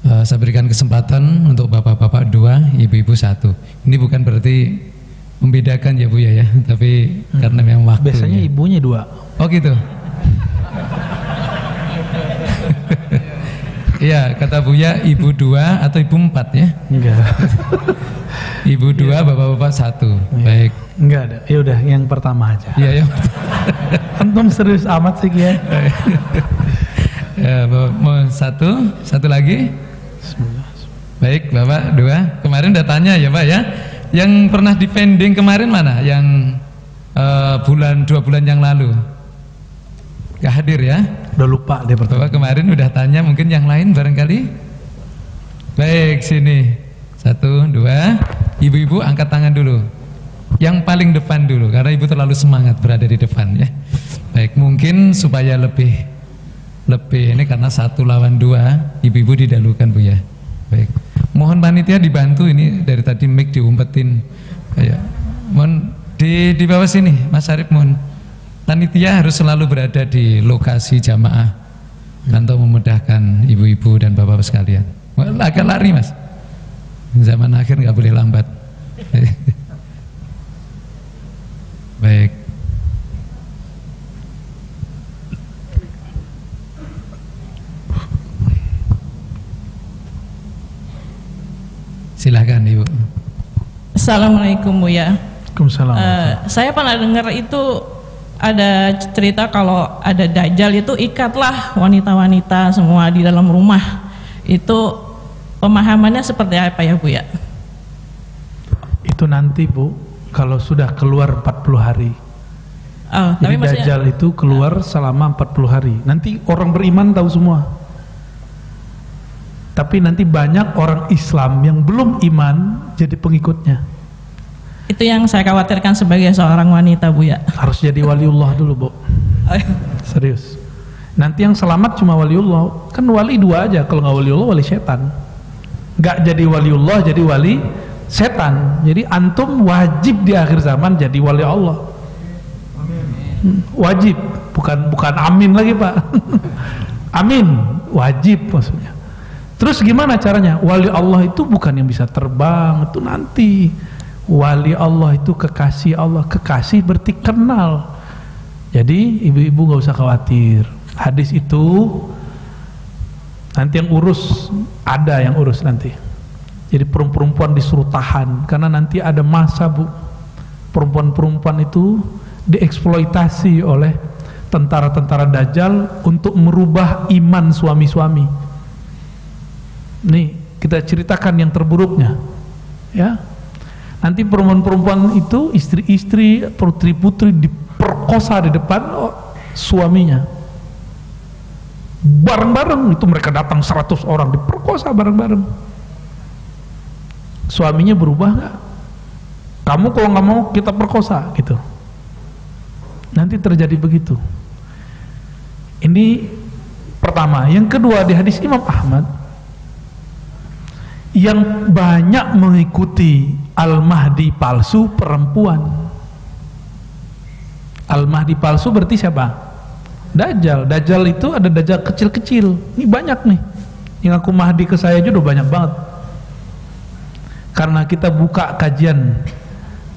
Uh, saya berikan kesempatan untuk bapak-bapak dua, ibu-ibu satu. Ini bukan berarti membedakan ya bu ya, ya. tapi hmm. karena memang waktu. Biasanya ya. ibunya dua. Oh gitu. Iya, kata Buya ibu dua atau ibu empat ya? Enggak. (laughs) ibu dua, bapak-bapak satu. Ya. Baik. Enggak ada. Ya udah, yang pertama aja. Iya, yang (laughs) Antum serius amat sih (laughs) ya. ya, mau satu, satu lagi. Baik, Bapak dua. Kemarin udah tanya ya, Pak ya. Yang pernah dipending kemarin mana? Yang uh, bulan dua bulan yang lalu. Gak hadir ya? Udah lupa deh pertama. kemarin udah tanya mungkin yang lain barangkali. Baik sini satu dua. Ibu-ibu angkat tangan dulu. Yang paling depan dulu karena ibu terlalu semangat berada di depan ya. Baik mungkin supaya lebih lebih ini karena satu lawan dua ibu-ibu didalukan bu ya. Baik. Mohon panitia dibantu ini dari tadi mic diumpetin kayak mohon di di bawah sini Mas Arif mohon Panitia harus selalu berada di lokasi jamaah untuk memudahkan ibu-ibu dan bapak-bapak sekalian. Agak lari mas. Zaman akhir nggak boleh lambat. (laughs) Baik. Silahkan ibu. Assalamualaikum bu ya. Waalaikumsalam. Uh, saya pernah dengar itu ada cerita kalau ada dajjal itu ikatlah wanita-wanita semua di dalam rumah. Itu pemahamannya seperti apa ya Bu ya? Itu nanti Bu, kalau sudah keluar 40 hari. Oh, Jadi tapi dajjal itu keluar selama 40 hari. Nanti orang beriman tahu semua. Tapi nanti banyak orang Islam yang belum iman jadi pengikutnya. Itu yang saya khawatirkan sebagai seorang wanita, Bu ya. Harus jadi waliullah dulu, Bu. Serius. Nanti yang selamat cuma waliullah. Kan wali dua aja, kalau nggak waliullah wali setan. Nggak jadi waliullah, jadi wali setan. Jadi antum wajib di akhir zaman jadi wali Allah. Hmm, wajib, bukan bukan amin lagi, Pak. (laughs) amin, wajib maksudnya. Terus gimana caranya? Wali Allah itu bukan yang bisa terbang, itu nanti wali Allah itu kekasih Allah. Kekasih berarti kenal. Jadi ibu-ibu nggak usah khawatir. Hadis itu nanti yang urus ada yang urus nanti. Jadi perempuan-perempuan disuruh tahan. Karena nanti ada masa bu. Perempuan-perempuan itu dieksploitasi oleh tentara-tentara dajjal untuk merubah iman suami-suami. Nih kita ceritakan yang terburuknya. Ya Nanti perempuan-perempuan itu istri-istri, putri-putri diperkosa di depan oh, suaminya. Bareng-bareng itu mereka datang 100 orang diperkosa bareng-bareng. Suaminya berubah nggak? Kamu kalau nggak mau kita perkosa gitu. Nanti terjadi begitu. Ini pertama. Yang kedua di hadis Imam Ahmad yang banyak mengikuti Al-Mahdi palsu perempuan. Al-Mahdi palsu berarti siapa? Dajjal. Dajjal itu ada Dajjal kecil-kecil. Ini banyak nih. Yang aku Mahdi ke saya juga banyak banget. Karena kita buka kajian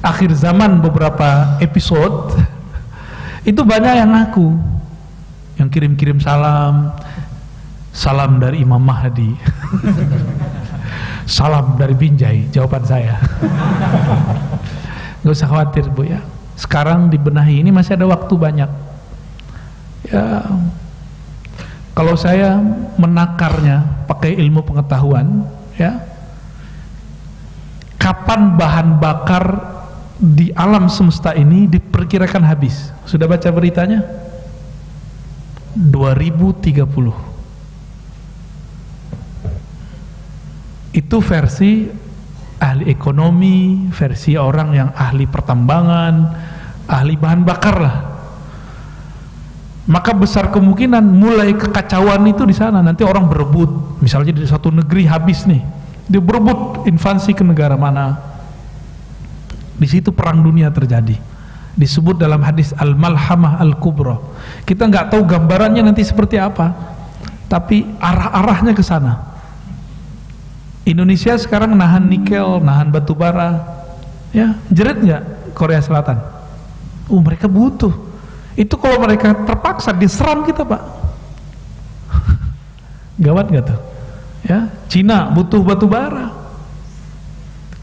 akhir zaman beberapa episode (laughs) itu banyak yang ngaku. Yang kirim-kirim salam. Salam dari Imam Mahdi (laughs) salam dari Binjai jawaban saya. Nggak usah khawatir bu ya. Sekarang dibenahi ini masih ada waktu banyak. Ya kalau saya menakarnya pakai ilmu pengetahuan ya kapan bahan bakar di alam semesta ini diperkirakan habis? Sudah baca beritanya? 2030 itu versi ahli ekonomi, versi orang yang ahli pertambangan, ahli bahan bakar lah. Maka besar kemungkinan mulai kekacauan itu di sana. Nanti orang berebut, misalnya di satu negeri habis nih, dia berebut invasi ke negara mana. Di situ perang dunia terjadi. Disebut dalam hadis Al-Malhamah Al-Kubra. Kita nggak tahu gambarannya nanti seperti apa, tapi arah-arahnya ke sana Indonesia sekarang nahan nikel, nahan batu bara. Ya, jerit nggak Korea Selatan? Oh, mereka butuh. Itu kalau mereka terpaksa diserang kita, Pak. (laughs) Gawat nggak tuh? Ya, Cina butuh batu bara.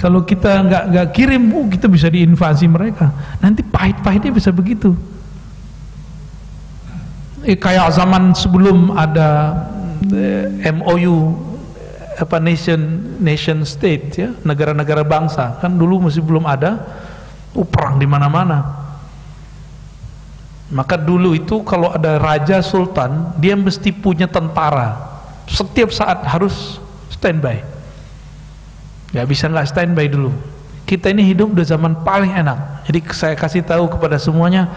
Kalau kita nggak nggak kirim, oh, kita bisa diinvasi mereka. Nanti pahit-pahitnya bisa begitu. Eh, kayak zaman sebelum ada eh, MOU apa nation nation state ya. Negara-negara bangsa. Kan dulu masih belum ada oh, perang di mana-mana. Maka dulu itu kalau ada raja sultan dia mesti punya tentara. Setiap saat harus standby. Nggak bisa nggak standby dulu. Kita ini hidup di zaman paling enak. Jadi saya kasih tahu kepada semuanya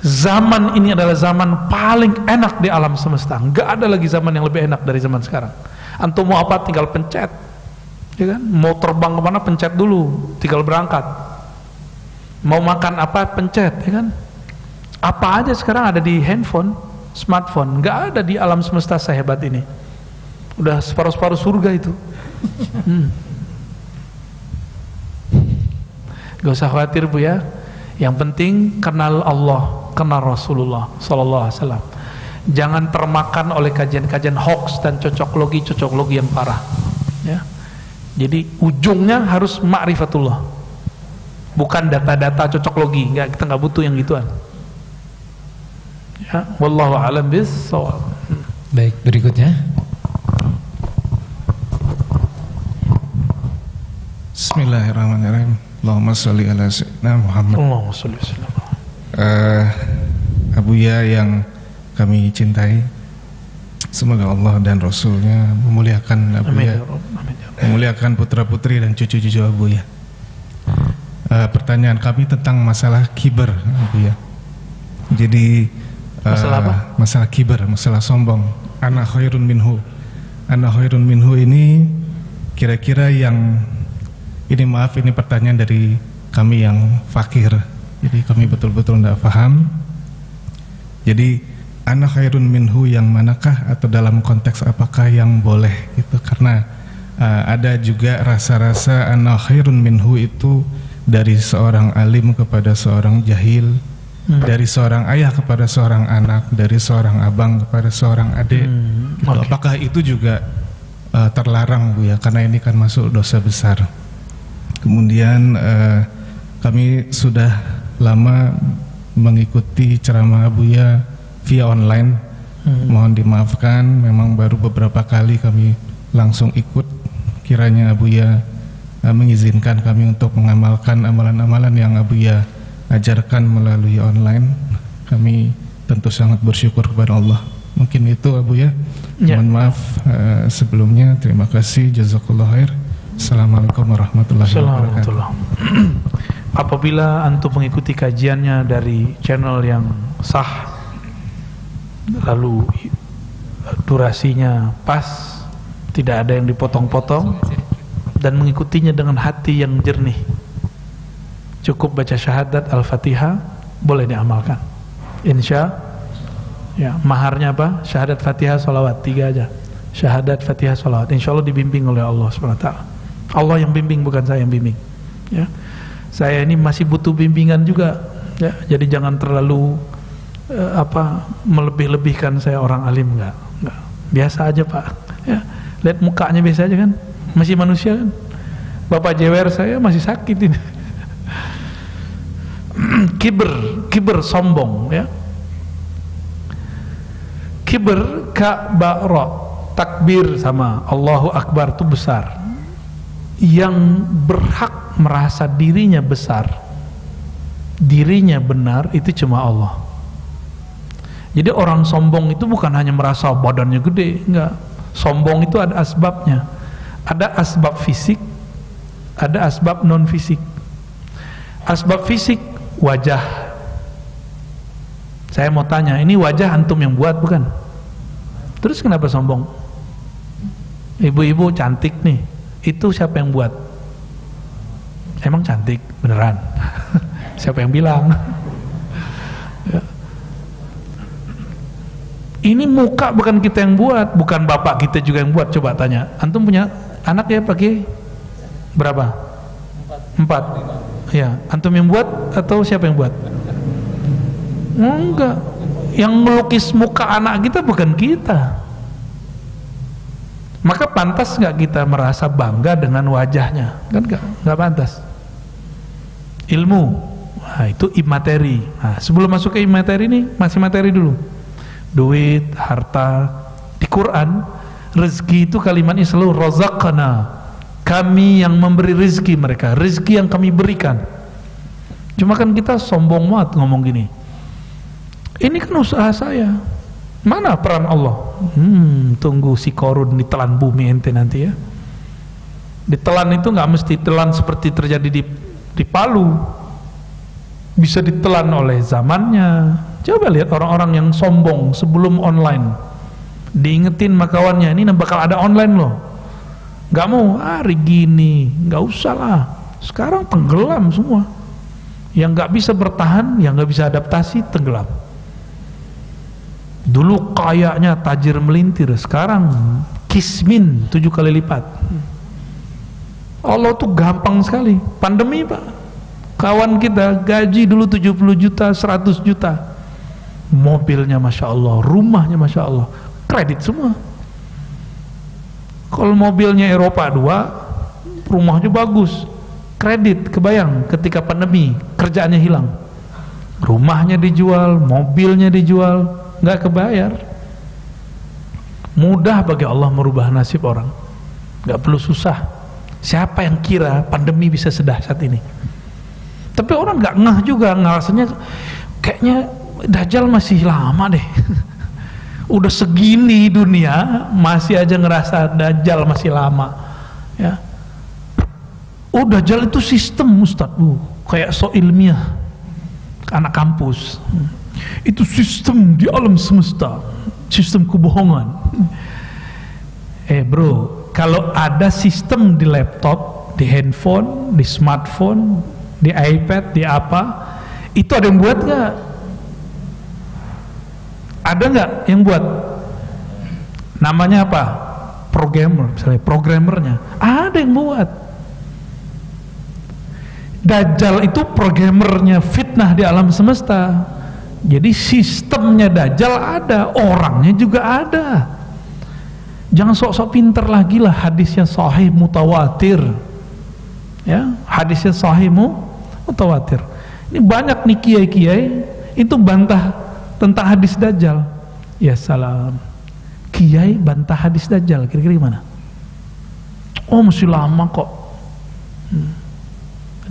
zaman ini adalah zaman paling enak di alam semesta. Nggak ada lagi zaman yang lebih enak dari zaman sekarang antum mau apa tinggal pencet. Ya kan? Mau terbang ke mana pencet dulu. Tinggal berangkat. Mau makan apa pencet ya kan? Apa aja sekarang ada di handphone smartphone. Nggak ada di alam semesta sehebat ini. Udah separuh-separuh surga itu. (laughs) Hmm. gak usah khawatir bu ya. Yang penting kenal Allah kenal Rasulullah Sallallahu Alaihi Wasallam jangan termakan oleh kajian-kajian hoax dan cocok logi cocok logi yang parah. Ya. Jadi ujungnya harus ma'rifatullah. Bukan data-data cocok logi nggak kita nggak butuh yang gituan. Ya wallahu alam bis baik berikutnya. Bismillahirrahmanirrahim. Allahumma sholli ala sayyidina Muhammad. Allahumma sholli uh, Abuya yang kami cintai Semoga Allah dan Rasulnya memuliakan Abu ya, memuliakan putra putri dan cucu cucu Abu ya. Uh, pertanyaan kami tentang masalah kiber Abu ya. Jadi uh, masalah apa? Masalah kiber, masalah sombong. Anak khairun minhu. Anak khairun minhu ini kira-kira yang ini maaf ini pertanyaan dari kami yang fakir. Jadi kami betul-betul tidak paham. Jadi ana khairun minhu yang manakah atau dalam konteks apakah yang boleh gitu karena uh, ada juga rasa-rasa ana khairun minhu itu dari seorang alim kepada seorang jahil hmm. dari seorang ayah kepada seorang anak dari seorang abang kepada seorang adik hmm. okay. apakah itu juga uh, terlarang Bu ya karena ini kan masuk dosa besar kemudian uh, kami sudah lama mengikuti ceramah Buya via online. Hmm. Mohon dimaafkan, memang baru beberapa kali kami langsung ikut. Kiranya Abu Ya uh, mengizinkan kami untuk mengamalkan amalan-amalan yang Abu Ya ajarkan melalui online. Kami tentu sangat bersyukur kepada Allah. Mungkin itu Abu Ya. ya. Mohon maaf uh, sebelumnya. Terima kasih. Jazakallah khair. Assalamualaikum warahmatullahi wabarakatuh. (clears throat) Apabila antum mengikuti kajiannya dari channel yang sah lalu durasinya pas tidak ada yang dipotong-potong dan mengikutinya dengan hati yang jernih. Cukup baca syahadat al-fatihah boleh diamalkan. Insya ya maharnya apa? Syahadat fatihah salawat. Tiga aja. Syahadat fatihah salawat. Insya Allah dibimbing oleh Allah swt Allah yang bimbing bukan saya yang bimbing ya. Saya ini masih butuh bimbingan juga ya. Jadi jangan terlalu uh, apa melebih-lebihkan saya orang alim enggak, enggak. Biasa aja, Pak. Ya. Lihat mukanya biasa aja kan. Masih manusia kan. Bapak jewer saya masih sakit ini. (clears throat) kiber, kiber sombong ya. Kiber ka'bara takbir sama Allahu Akbar itu besar. Yang berhak merasa dirinya besar, dirinya benar itu cuma Allah. Jadi orang sombong itu bukan hanya merasa badannya gede, enggak. Sombong itu ada asbabnya. Ada asbab fisik, ada asbab non fisik. Asbab fisik wajah. Saya mau tanya, ini wajah antum yang buat bukan? Terus kenapa sombong? Ibu-ibu cantik nih. Itu siapa yang buat? Emang cantik beneran? (laughs) siapa yang bilang? Ini muka bukan kita yang buat, bukan bapak kita juga yang buat. Coba tanya, antum punya anak ya pakai berapa? Empat. Ya antum yang buat atau siapa yang buat? Enggak. Yang melukis muka anak kita bukan kita. Maka pantas nggak kita merasa bangga dengan wajahnya? Kan nggak nggak pantas. Ilmu. Nah, itu imateri. Nah, sebelum masuk ke imateri ini masih materi dulu duit harta di Quran rezeki itu kalimatnya selalu rozakana kami yang memberi rezeki mereka rezeki yang kami berikan cuma kan kita sombong banget ngomong gini ini kan usaha saya Mana peran Allah? Hmm, tunggu si korun ditelan bumi ente nanti ya. Ditelan itu nggak mesti telan seperti terjadi di di Palu. Bisa ditelan oleh zamannya. Coba lihat orang-orang yang sombong sebelum online. Diingetin makawannya, ini bakal ada online loh. Gak mau hari gini, nggak usah lah. Sekarang tenggelam semua. Yang nggak bisa bertahan, yang nggak bisa adaptasi tenggelam. Dulu kayaknya tajir melintir, sekarang kismin tujuh kali lipat. Allah tuh gampang sekali. Pandemi pak, kawan kita gaji dulu 70 juta, 100 juta. Mobilnya masya Allah, rumahnya masya Allah, kredit semua. Kalau mobilnya Eropa 2, rumahnya bagus, kredit kebayang ketika pandemi kerjaannya hilang. Rumahnya dijual, mobilnya dijual, nggak kebayar. Mudah bagi Allah merubah nasib orang. Nggak perlu susah. Siapa yang kira pandemi bisa sedahsyat ini? Tapi orang nggak ngeh juga ngerasanya kayaknya Dajjal masih lama deh. (laughs) Udah segini dunia masih aja ngerasa Dajjal masih lama ya. Oh Dajjal itu sistem Ustadz uh, kayak so ilmiah anak kampus. Itu sistem di alam semesta sistem kebohongan. (laughs) Eh bro kalau ada sistem di laptop di handphone di smartphone di iPad di apa itu ada yang buat nggak ada nggak yang buat namanya apa programmer misalnya programmernya ada yang buat Dajjal itu programmernya fitnah di alam semesta jadi sistemnya Dajjal ada, orangnya juga ada. Jangan sok-sok pinter lagi lah hadisnya sahih mutawatir. Ya, hadisnya sahih mutawatir. Ini banyak nih kiai-kiai itu bantah tentang hadis Dajjal. Ya salam. Kiai bantah hadis Dajjal, kira-kira gimana? Oh masih lama kok. Hmm.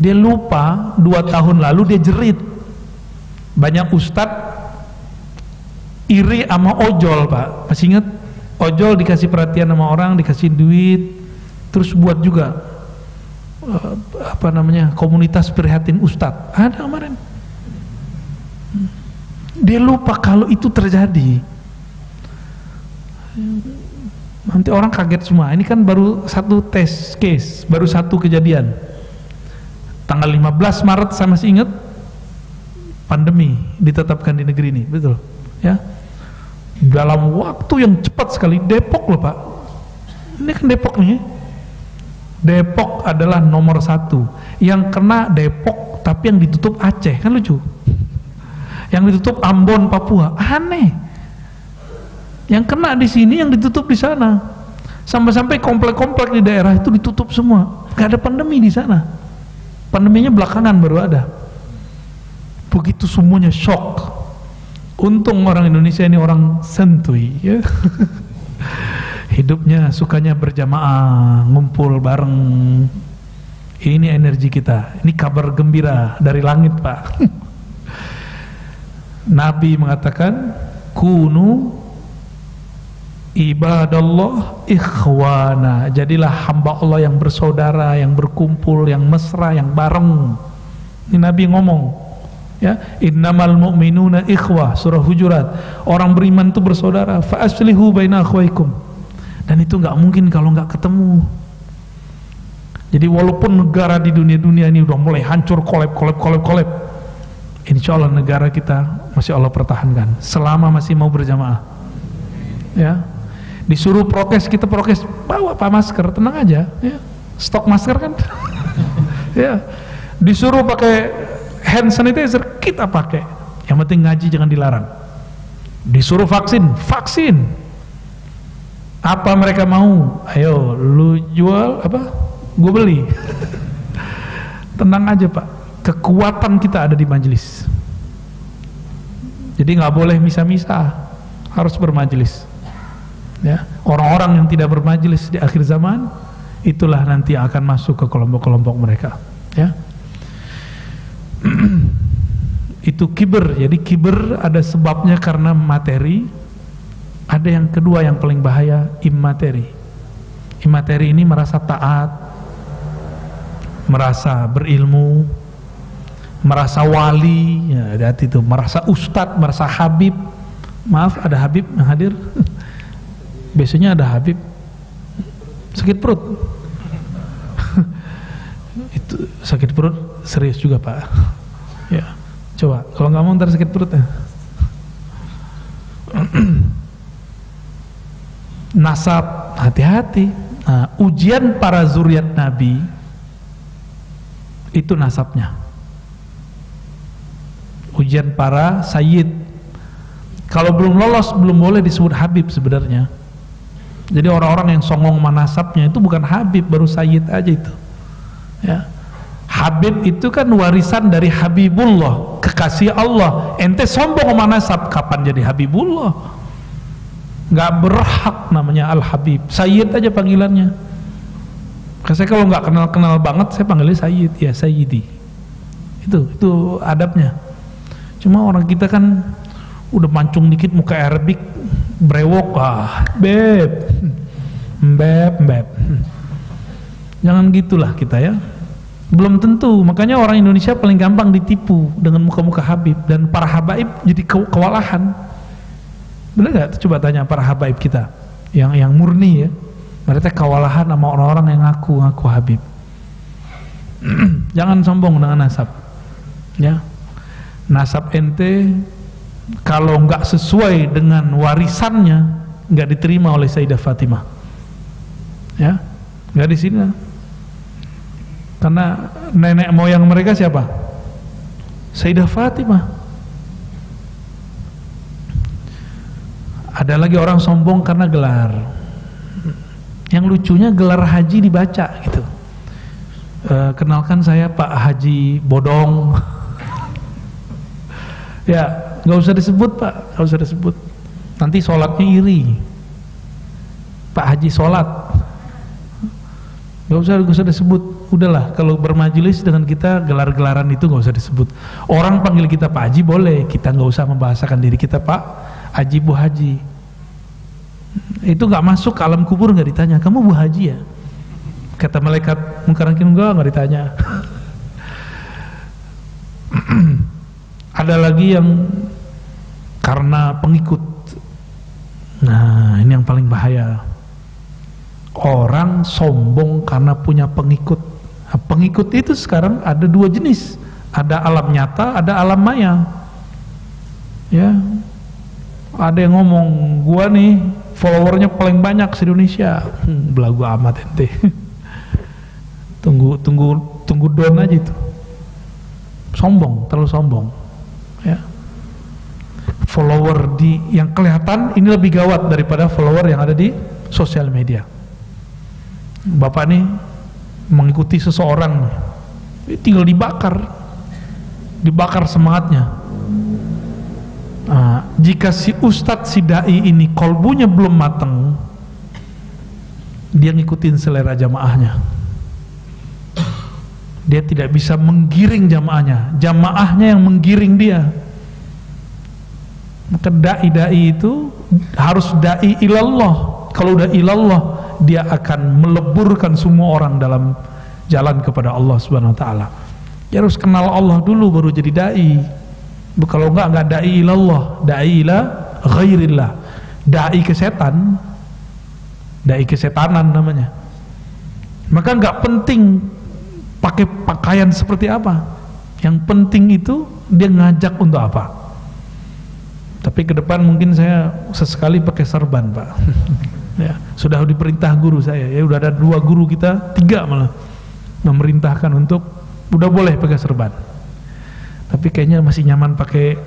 Dia lupa dua tahun lalu dia jerit banyak ustad iri sama ojol pak masih ingat ojol dikasih perhatian sama orang dikasih duit terus buat juga uh, apa namanya komunitas prihatin ustad ada kemarin dia lupa kalau itu terjadi. Nanti orang kaget semua. Ini kan baru satu tes case baru satu kejadian. Tanggal 15 Maret saya masih ingat pandemi ditetapkan di negeri ini betul? Ya? Dalam waktu yang cepat sekali Depok loh pak. Ini kan Depok nih Depok adalah nomor satu. Yang kena Depok tapi yang ditutup Aceh. Kan lucu yang ditutup Ambon Papua. Aneh. Yang kena di sini yang ditutup di sana. Sampai-sampai komplek-komplek di daerah itu ditutup semua. Gak ada pandemi di sana. Pandeminya belakangan baru ada. Begitu semuanya shock. Untung orang Indonesia ini orang sentui ya. (laughs) Hidupnya sukanya berjamaah ngumpul bareng. Ini energi kita. Ini kabar gembira dari langit pak (laughs) Nabi mengatakan kunu ibadallah ikhwana. Jadilah hamba Allah yang bersaudara yang berkumpul yang mesra yang bareng. Ini Nabi ngomong ya. Innamal mu'minuna ikhwah. Surah hujurat. Orang beriman itu bersaudara fa aslihu baina akhwaikum. Dan itu nggak mungkin kalau nggak ketemu. Jadi walaupun negara di dunia-dunia ini udah mulai hancur kolab kolab kolab kolab insya Allah negara kita masih Allah pertahankan. Selama masih mau berjamaah. Ya. Disuruh prokes kita prokes bawa pak masker tenang aja ya. Stok masker kan? (laughs) Ya. Disuruh pakai hand sanitizer kita pakai. Yang penting ngaji jangan dilarang. Disuruh vaksin vaksin. Apa mereka mau? Ayo lu jual apa? Gue beli. (laughs) Tenang aja pak kekuatan kita ada di majelis. Jadi nggak boleh misa-misa harus bermajelis. Ya orang-orang yang tidak bermajelis di akhir zaman itulah nanti akan masuk ke kelompok-kelompok mereka. Ya. (clears throat) Itu kiber. Jadi kiber ada sebabnya karena materi. Ada yang kedua yang paling bahaya imateri imateri ini merasa taat merasa berilmu merasa wali ya hati itu merasa ustadz merasa habib. Maaf ada habib yang hadir? (laughs) Biasanya ada habib. Sakit perut. (laughs) Itu sakit perut serius juga pak. (laughs) Ya coba. Kalau nggak mau ntar sakit perut ya. (clears throat) Nasab hati-hati. Nah, ujian para zuriat nabi itu nasabnya ujian para sayyid. Kalau belum lolos belum boleh disebut habib sebenarnya. Jadi orang-orang yang songong manasabnya itu bukan habib baru sayyid aja itu. Ya. Habib itu kan warisan dari Habibullah kekasih Allah. Ente sombong manasab kapan jadi Habibullah? Nggak berhak namanya Al Habib Sayyid aja panggilannya. Saya kalau nggak kenal kenal banget saya panggilnya Sayyid. Ya Sayyidi. Itu itu adabnya cuma orang kita kan udah mancung dikit muka Arabik brewok ah beb beb beb. Jangan gitulah kita ya. Belum tentu makanya orang Indonesia paling gampang ditipu dengan muka-muka Habib dan para habaib jadi ke kewalahan. Benar nggak? Coba tanya para habaib kita yang yang murni ya. Mereka kewalahan sama orang-orang yang ngaku ngaku Habib. (clears throat) Jangan sombong dengan nasab ya nasab ente kalau nggak sesuai dengan warisannya nggak diterima oleh Sayyidah Fatimah ya nggak di sini karena nenek moyang mereka siapa? Sayyidah Fatimah. Ada lagi orang sombong karena gelar. Yang lucunya gelar haji dibaca gitu. E, kenalkan saya Pak Haji Bodong. (laughs) ya, nggak usah disebut Pak, nggak usah disebut. Nanti sholatnya iri. Pak Haji sholat. Gak usah, gak usah disebut. Udahlah kalau bermajelis dengan kita gelar-gelaran itu nggak usah disebut. Orang panggil kita Pak Haji boleh. Kita nggak usah membahasakan diri kita Pak Haji Bu Haji. Itu nggak masuk ke alam kubur nggak ditanya. Kamu Bu Haji ya? Kata malaikat mungkarankin enggak nggak ditanya (clears throat) (clears throat) ada lagi yang karena pengikut nah ini yang paling bahaya orang sombong karena punya pengikut Nah, pengikut itu sekarang ada dua jenis, ada alam nyata, ada alam maya. Ya, ada yang ngomong, gua nih followernya paling banyak di Indonesia. Hmm, belagu amat ente. (laughs) tunggu, tunggu, tunggu don aja itu. Sombong, terlalu sombong. Ya. Follower di yang kelihatan ini lebih gawat daripada follower yang ada di sosial media. Bapak nih mengikuti seseorang tinggal dibakar dibakar semangatnya nah, jika si ustadz si dai ini kolbunya belum matang dia ngikutin selera jamaahnya dia tidak bisa menggiring jamaahnya jamaahnya yang menggiring dia maka dai-dai itu harus dai ilallah kalau udah ilallah dia akan meleburkan semua orang dalam jalan kepada Allah Subhanahu wa taala. Dia harus kenal Allah dulu baru jadi dai. Kalau enggak enggak dai ilallah, dai ila ghairillah. Dai ke setan. Dai kesetanan namanya. Maka enggak penting pakai pakaian seperti apa. Yang penting itu dia ngajak untuk apa. Tapi ke depan mungkin saya sesekali pakai serban, Pak. (laughs) Ya, sudah diperintah guru saya. Ya, udah ada dua guru kita, tiga malah memerintahkan untuk udah boleh pakai serban. Tapi kayaknya masih nyaman pakai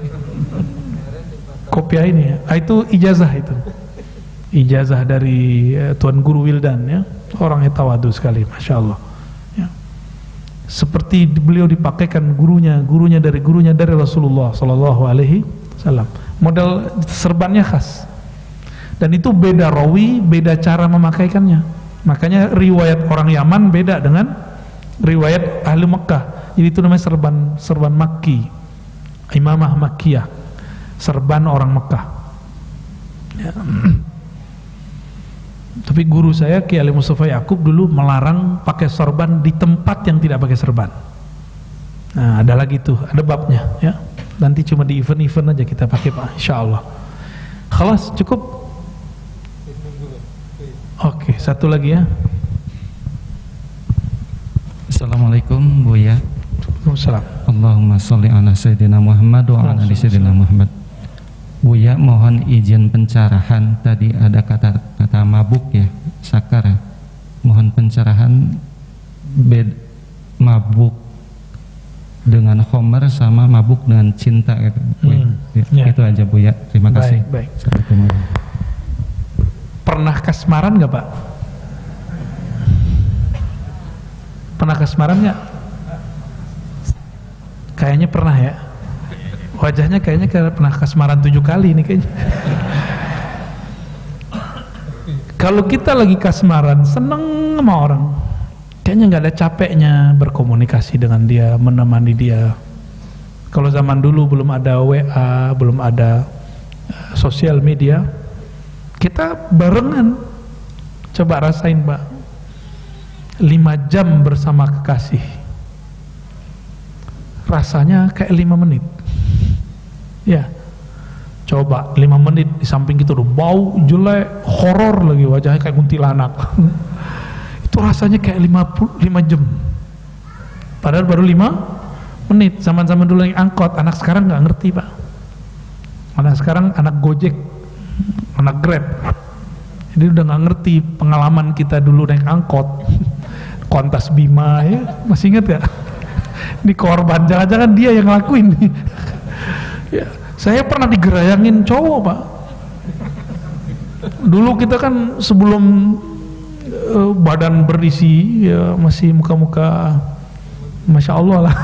kopiah ini ya. Ah, itu ijazah itu. Ijazah dari eh, Tuan Guru Wildan ya. Orangnya tawadu sekali, masya Allah. Seperti beliau dipakaikan gurunya, gurunya dari gurunya dari Rasulullah Sallallahu Alaihi Wasallam. Model serbannya khas dan itu beda rawi, beda cara memakaikannya. Makanya riwayat orang Yaman beda dengan riwayat ahli Mekah. Jadi itu namanya serban serban Makki, imamah Makkiyah, serban orang Mekah. Ya. (clears throat) Tapi guru saya Ki Ali Mustafa Yakub dulu melarang pakai sorban di tempat yang tidak pakai serban. Nah, ada lagi tuh, ada babnya ya. Nanti cuma di event-event aja kita pakai Pak, insya Allah. Khalas, cukup Oke, satu lagi ya. Assalamualaikum Buya. Waalaikumsalam. Allahumma sholli ala sayyidina Muhammad wa ala ali sayyidina Muhammad. Buya mohon izin pencerahan tadi ada kata-kata mabuk ya, sakar. Mohon pencerahan bed mabuk dengan Homer sama mabuk dengan cinta gitu. Hmm, ya, ya. Itu aja Buya. Terima kasih. Baik, baik. Assalamualaikum. Pernah kasmaran nggak Pak? Pernah kasmaran nggak? Kayaknya pernah ya. Wajahnya kayaknya kayak pernah kasmaran tujuh kali ini kayaknya. Kalau kita lagi kasmaran, seneng sama orang, kayaknya nggak ada capeknya berkomunikasi dengan dia, menemani dia. Kalau zaman dulu belum ada WA, belum ada eh, sosial media, kita barengan. Coba rasain mbak lima jam bersama kekasih. Rasanya kayak lima menit ya. Coba lima menit di samping kita udah bau jelek horor lagi wajahnya kayak kuntilanak. (laughs) Itu rasanya kayak lima, lima jam. Padahal baru lima menit. Zaman-zaman dulu yang angkot anak sekarang nggak ngerti pak. Anak sekarang anak gojek anak grab. Jadi udah nggak ngerti pengalaman kita dulu naik angkot. (laughs) Kontas bima ya. Masih inget gak ini korban. Jangan-jangan dia yang ngelakuin. nih (laughs) ya, saya pernah digerayangin cowok pak. Dulu kita kan sebelum uh, badan berisi ya masih muka-muka masya Allah lah.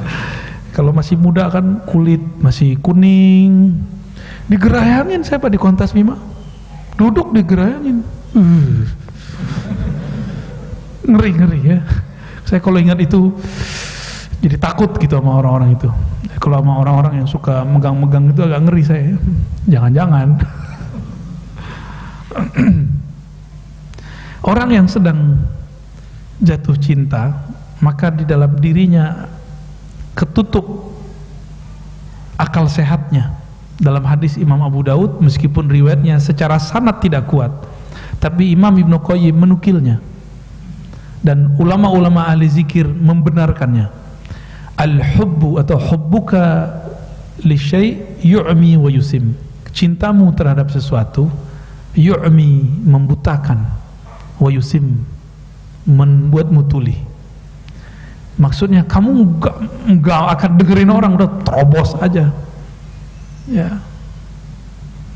(laughs) Kalau masih muda kan kulit masih kuning. Digerayangin saya pak di kontas bima. Duduk digerayangin. Uh. ngeri ngeri ya. Saya kalau ingat itu jadi takut gitu sama orang-orang itu kalau sama orang-orang yang suka megang-megang itu agak ngeri saya. (laughs) Jangan-jangan. (clears throat) Orang yang sedang jatuh cinta maka di dalam dirinya ketutup akal sehatnya. Dalam hadis Imam Abu Daud meskipun riwayatnya secara sanad tidak kuat tapi Imam Ibnu Qayyim menukilnya. Dan ulama-ulama ahli zikir membenarkannya al-hubbu atau hubbuka li syai' yu'mi wa yusim. Cintamu terhadap sesuatu yu'mi membutakan wa yusim membuatmu tuli. Maksudnya kamu enggak, enggak akan dengerin orang udah terobos aja. Ya.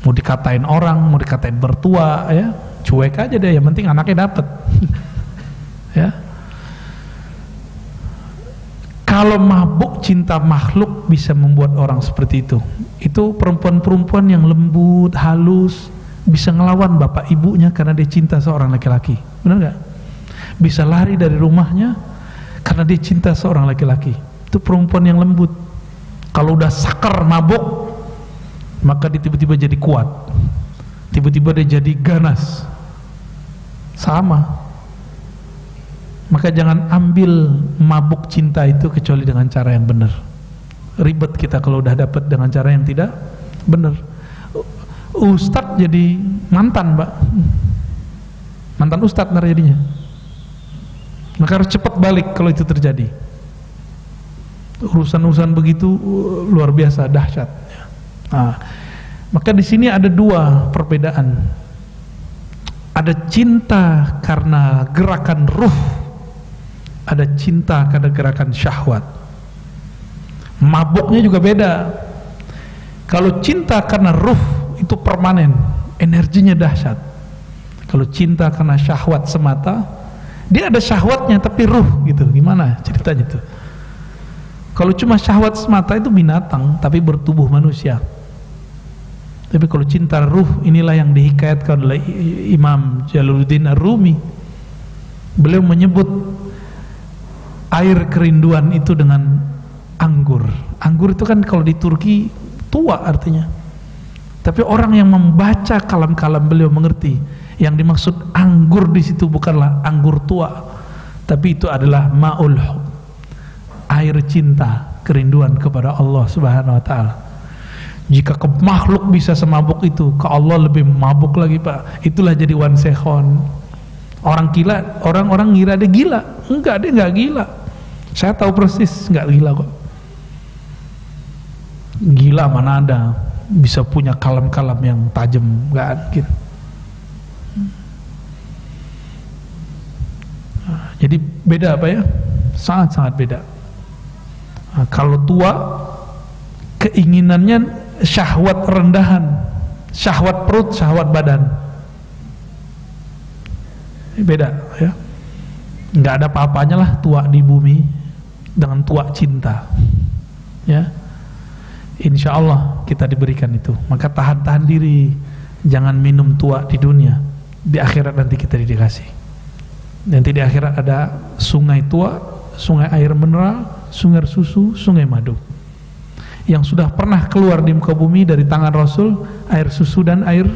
Mau dikatain orang mau dikatain bertua ya. Cuek aja deh yang penting anaknya dapet. (laughs) Ya kalau mabuk cinta makhluk bisa membuat orang seperti itu. Itu perempuan-perempuan yang lembut halus bisa ngelawan bapak ibunya karena dia cinta seorang laki-laki. Benar nggak? Bisa lari dari rumahnya karena dia cinta seorang laki-laki. Itu perempuan yang lembut. Kalau udah sakar mabuk maka dia tiba-tiba jadi kuat. Tiba-tiba dia jadi ganas. Sama maka jangan ambil mabuk cinta itu kecuali dengan cara yang benar. Ribet kita kalau udah dapat dengan cara yang tidak benar. Ustadz jadi mantan mbak. Mantan ustadz ntar maka harus cepat balik kalau itu terjadi. Urusan-urusan begitu luar biasa dahsyat. Nah, maka di sini ada dua perbedaan. ada cinta karena gerakan ruh ada cinta karena gerakan syahwat. Mabuknya juga beda. Kalau cinta karena ruh itu permanen. Energinya dahsyat. Kalau cinta karena syahwat semata dia ada syahwatnya tapi ruh gitu. Gimana ceritanya itu? Kalau cuma syahwat semata itu binatang tapi bertubuh manusia. Tapi kalau cinta ruh inilah yang dihikayatkan oleh Imam Jalaluddin Ar-Rumi. Beliau menyebut air kerinduan itu dengan anggur. Anggur itu kan kalau di Turki tua artinya. Tapi orang yang membaca kalam-kalam beliau mengerti yang dimaksud anggur di situ bukanlah anggur tua tapi itu adalah maul air cinta kerinduan kepada Allah Subhanahu wa taala. Jika ke makhluk bisa semabuk itu ke Allah lebih mabuk lagi Pak. Itulah jadi one sehon orang gila orang-orang ngira dia gila. Enggak dia enggak gila saya tahu persis enggak gila kok. Gila mana ada bisa punya kalam-kalam yang tajam enggak gitu. Jadi beda apa ya? Sangat-sangat beda. Nah, kalau tua keinginannya syahwat rendahan syahwat perut syahwat badan. Beda ya nggak ada apa-apanya lah tua di bumi dengan tua cinta. Ya. Insya Allah kita diberikan itu. Maka tahan-tahan diri. Jangan minum tua di dunia. Di akhirat nanti kita dikasih. Nanti di akhirat ada sungai tua sungai air mineral sungai susu sungai madu. Yang sudah pernah keluar di muka bumi dari tangan Rasul air susu dan air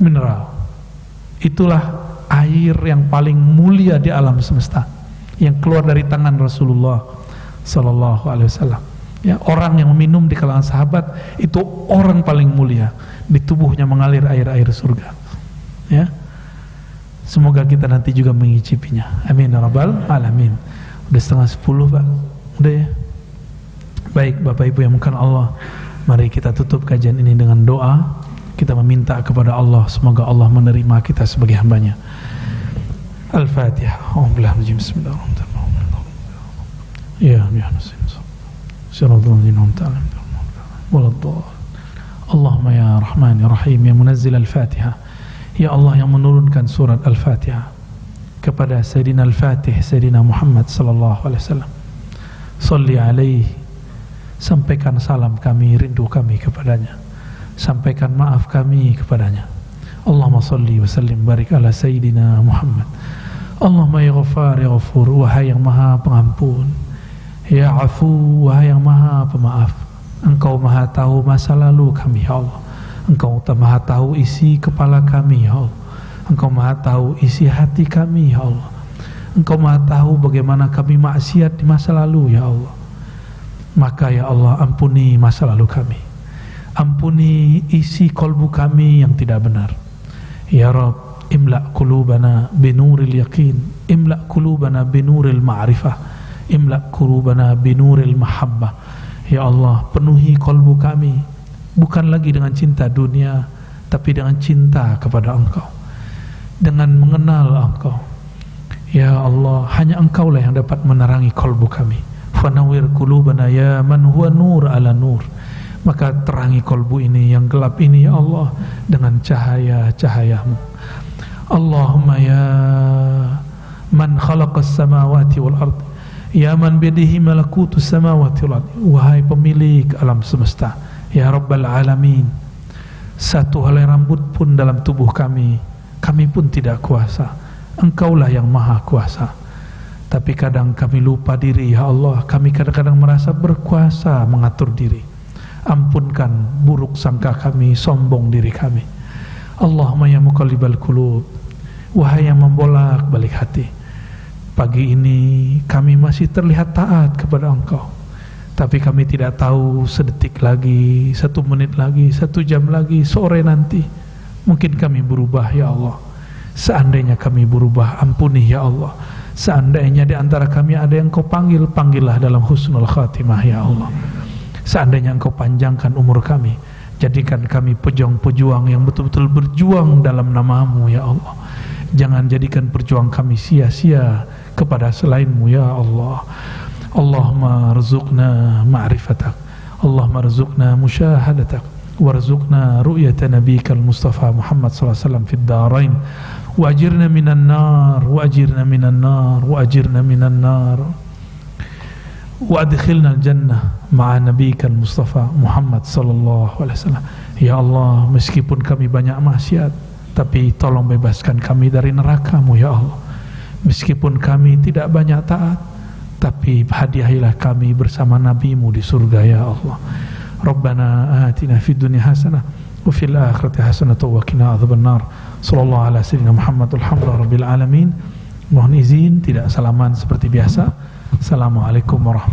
mineral. Itulah air yang paling mulia di alam semesta yang keluar dari tangan Rasulullah sallallahu alaihi wasallam. Ya orang yang minum di kalangan sahabat itu orang paling mulia. Di tubuhnya mengalir air-air surga. Ya. Semoga kita nanti juga mengicipinya. Amin ya rabbal alamin. Udah setengah sepuluh pak. Udah ya? Baik Bapak Ibu yang mungkin Allah Mari kita tutup kajian ini dengan doa. Kita meminta kepada Allah Semoga Allah menerima kita sebagai hambanya Al-Fatihah Bismillahirrahmanirrahim Bismillahirrahmanirrahim Ya Bihanusin Siratul Ta'ala Allahumma ya Rahman ya Rahim Ya Munazzil Al-Fatihah Ya Allah yang menurunkan surat Al-Fatihah kepada Sayyidina Al-Fatih Sayyidina Muhammad sallallahu alaihi wasallam. Salli alaihi. Sampaikan salam kami, rindu kami kepadanya. Sampaikan maaf kami kepadanya. Allahumma salli wa sallim barik ala Sayyidina Muhammad. Allahumma ya ghafar ya ghafur, wahai yang maha pengampun. Ya afu, wahai yang maha pemaaf. Engkau maha tahu masa lalu kami ya Allah. Engkau maha tahu isi kepala kami ya Allah. Engkau maha tahu isi hati kami ya Allah. Engkau maha tahu bagaimana kami maksiat di masa lalu ya Allah maka ya Allah ampuni masa lalu kami ampuni isi kolbu kami yang tidak benar ya Rabb imla kulubana binuril yakin imla kulubana binuril ma'rifah. Imla kulubana binuril mahabbah. Ya Allah penuhi kolbu kami. Bukan lagi dengan cinta dunia tapi dengan cinta kepada engkau. Dengan mengenal engkau. Ya Allah hanya engkau lah yang dapat menerangi kolbu kami. Fanawir kulubana ya man huwa nur ala nur. Maka terangi kolbu ini yang gelap ini ya Allah dengan cahaya-cahayamu Man khalaqas samawati wal ard ya man bidihi malakutus samawati wal ard. Wahai pemilik alam semesta ya rabbal alamin satu helai rambut pun dalam tubuh kami kami pun tidak kuasa. Engkaulah yang maha kuasa. Tapi kadang kami lupa diri ya Allah kami kadang-kadang merasa berkuasa mengatur diri. Ampunkan buruk sangka kami sombong diri kami. Allahumma ya muqallibal qulub wahai yang membolak balik hati pagi ini kami masih terlihat taat kepada engkau. Tapi kami tidak tahu sedetik lagi satu menit lagi satu jam lagi sore nanti mungkin kami berubah ya Allah. Seandainya kami berubah ampuni ya Allah. Seandainya di antara kami ada yang kau panggil, panggillah dalam husnul khatimah ya Allah. Seandainya engkau panjangkan umur kami, Jadikan kami pejuang-pejuang yang betul-betul berjuang dalam namamu ya Allah Jangan jadikan perjuangan kami sia-sia kepada selainmu ya Allah Allahumma rizukna ma'rifatak Allahumma rizukna musyahadatak warzuqna ru'yata nabiyika al-mustafa Muhammad sallallahu alaihi wasallam fid darain wajirna minan nar wajirna minan nar wajirna minan nar وادخلنا الجنة مع نبيك المصطفى محمد صلى الله عليه وسلم Ya Allah meskipun kami banyak maksiat tapi tolong bebaskan kami dari nerakamu ya Allah. Meskipun kami tidak banyak taat tapi hadiahilah kami bersama nabimu di surga ya Allah. Rabbana atina fid dunya hasanah wa fil akhirati hasanah wa qina adzabannar sallallahu ala sayyidina Muhammad alhamdulillah rabbil alamin. Mohon izin tidak salaman seperti biasa. Assalamualaikum warahmatullahi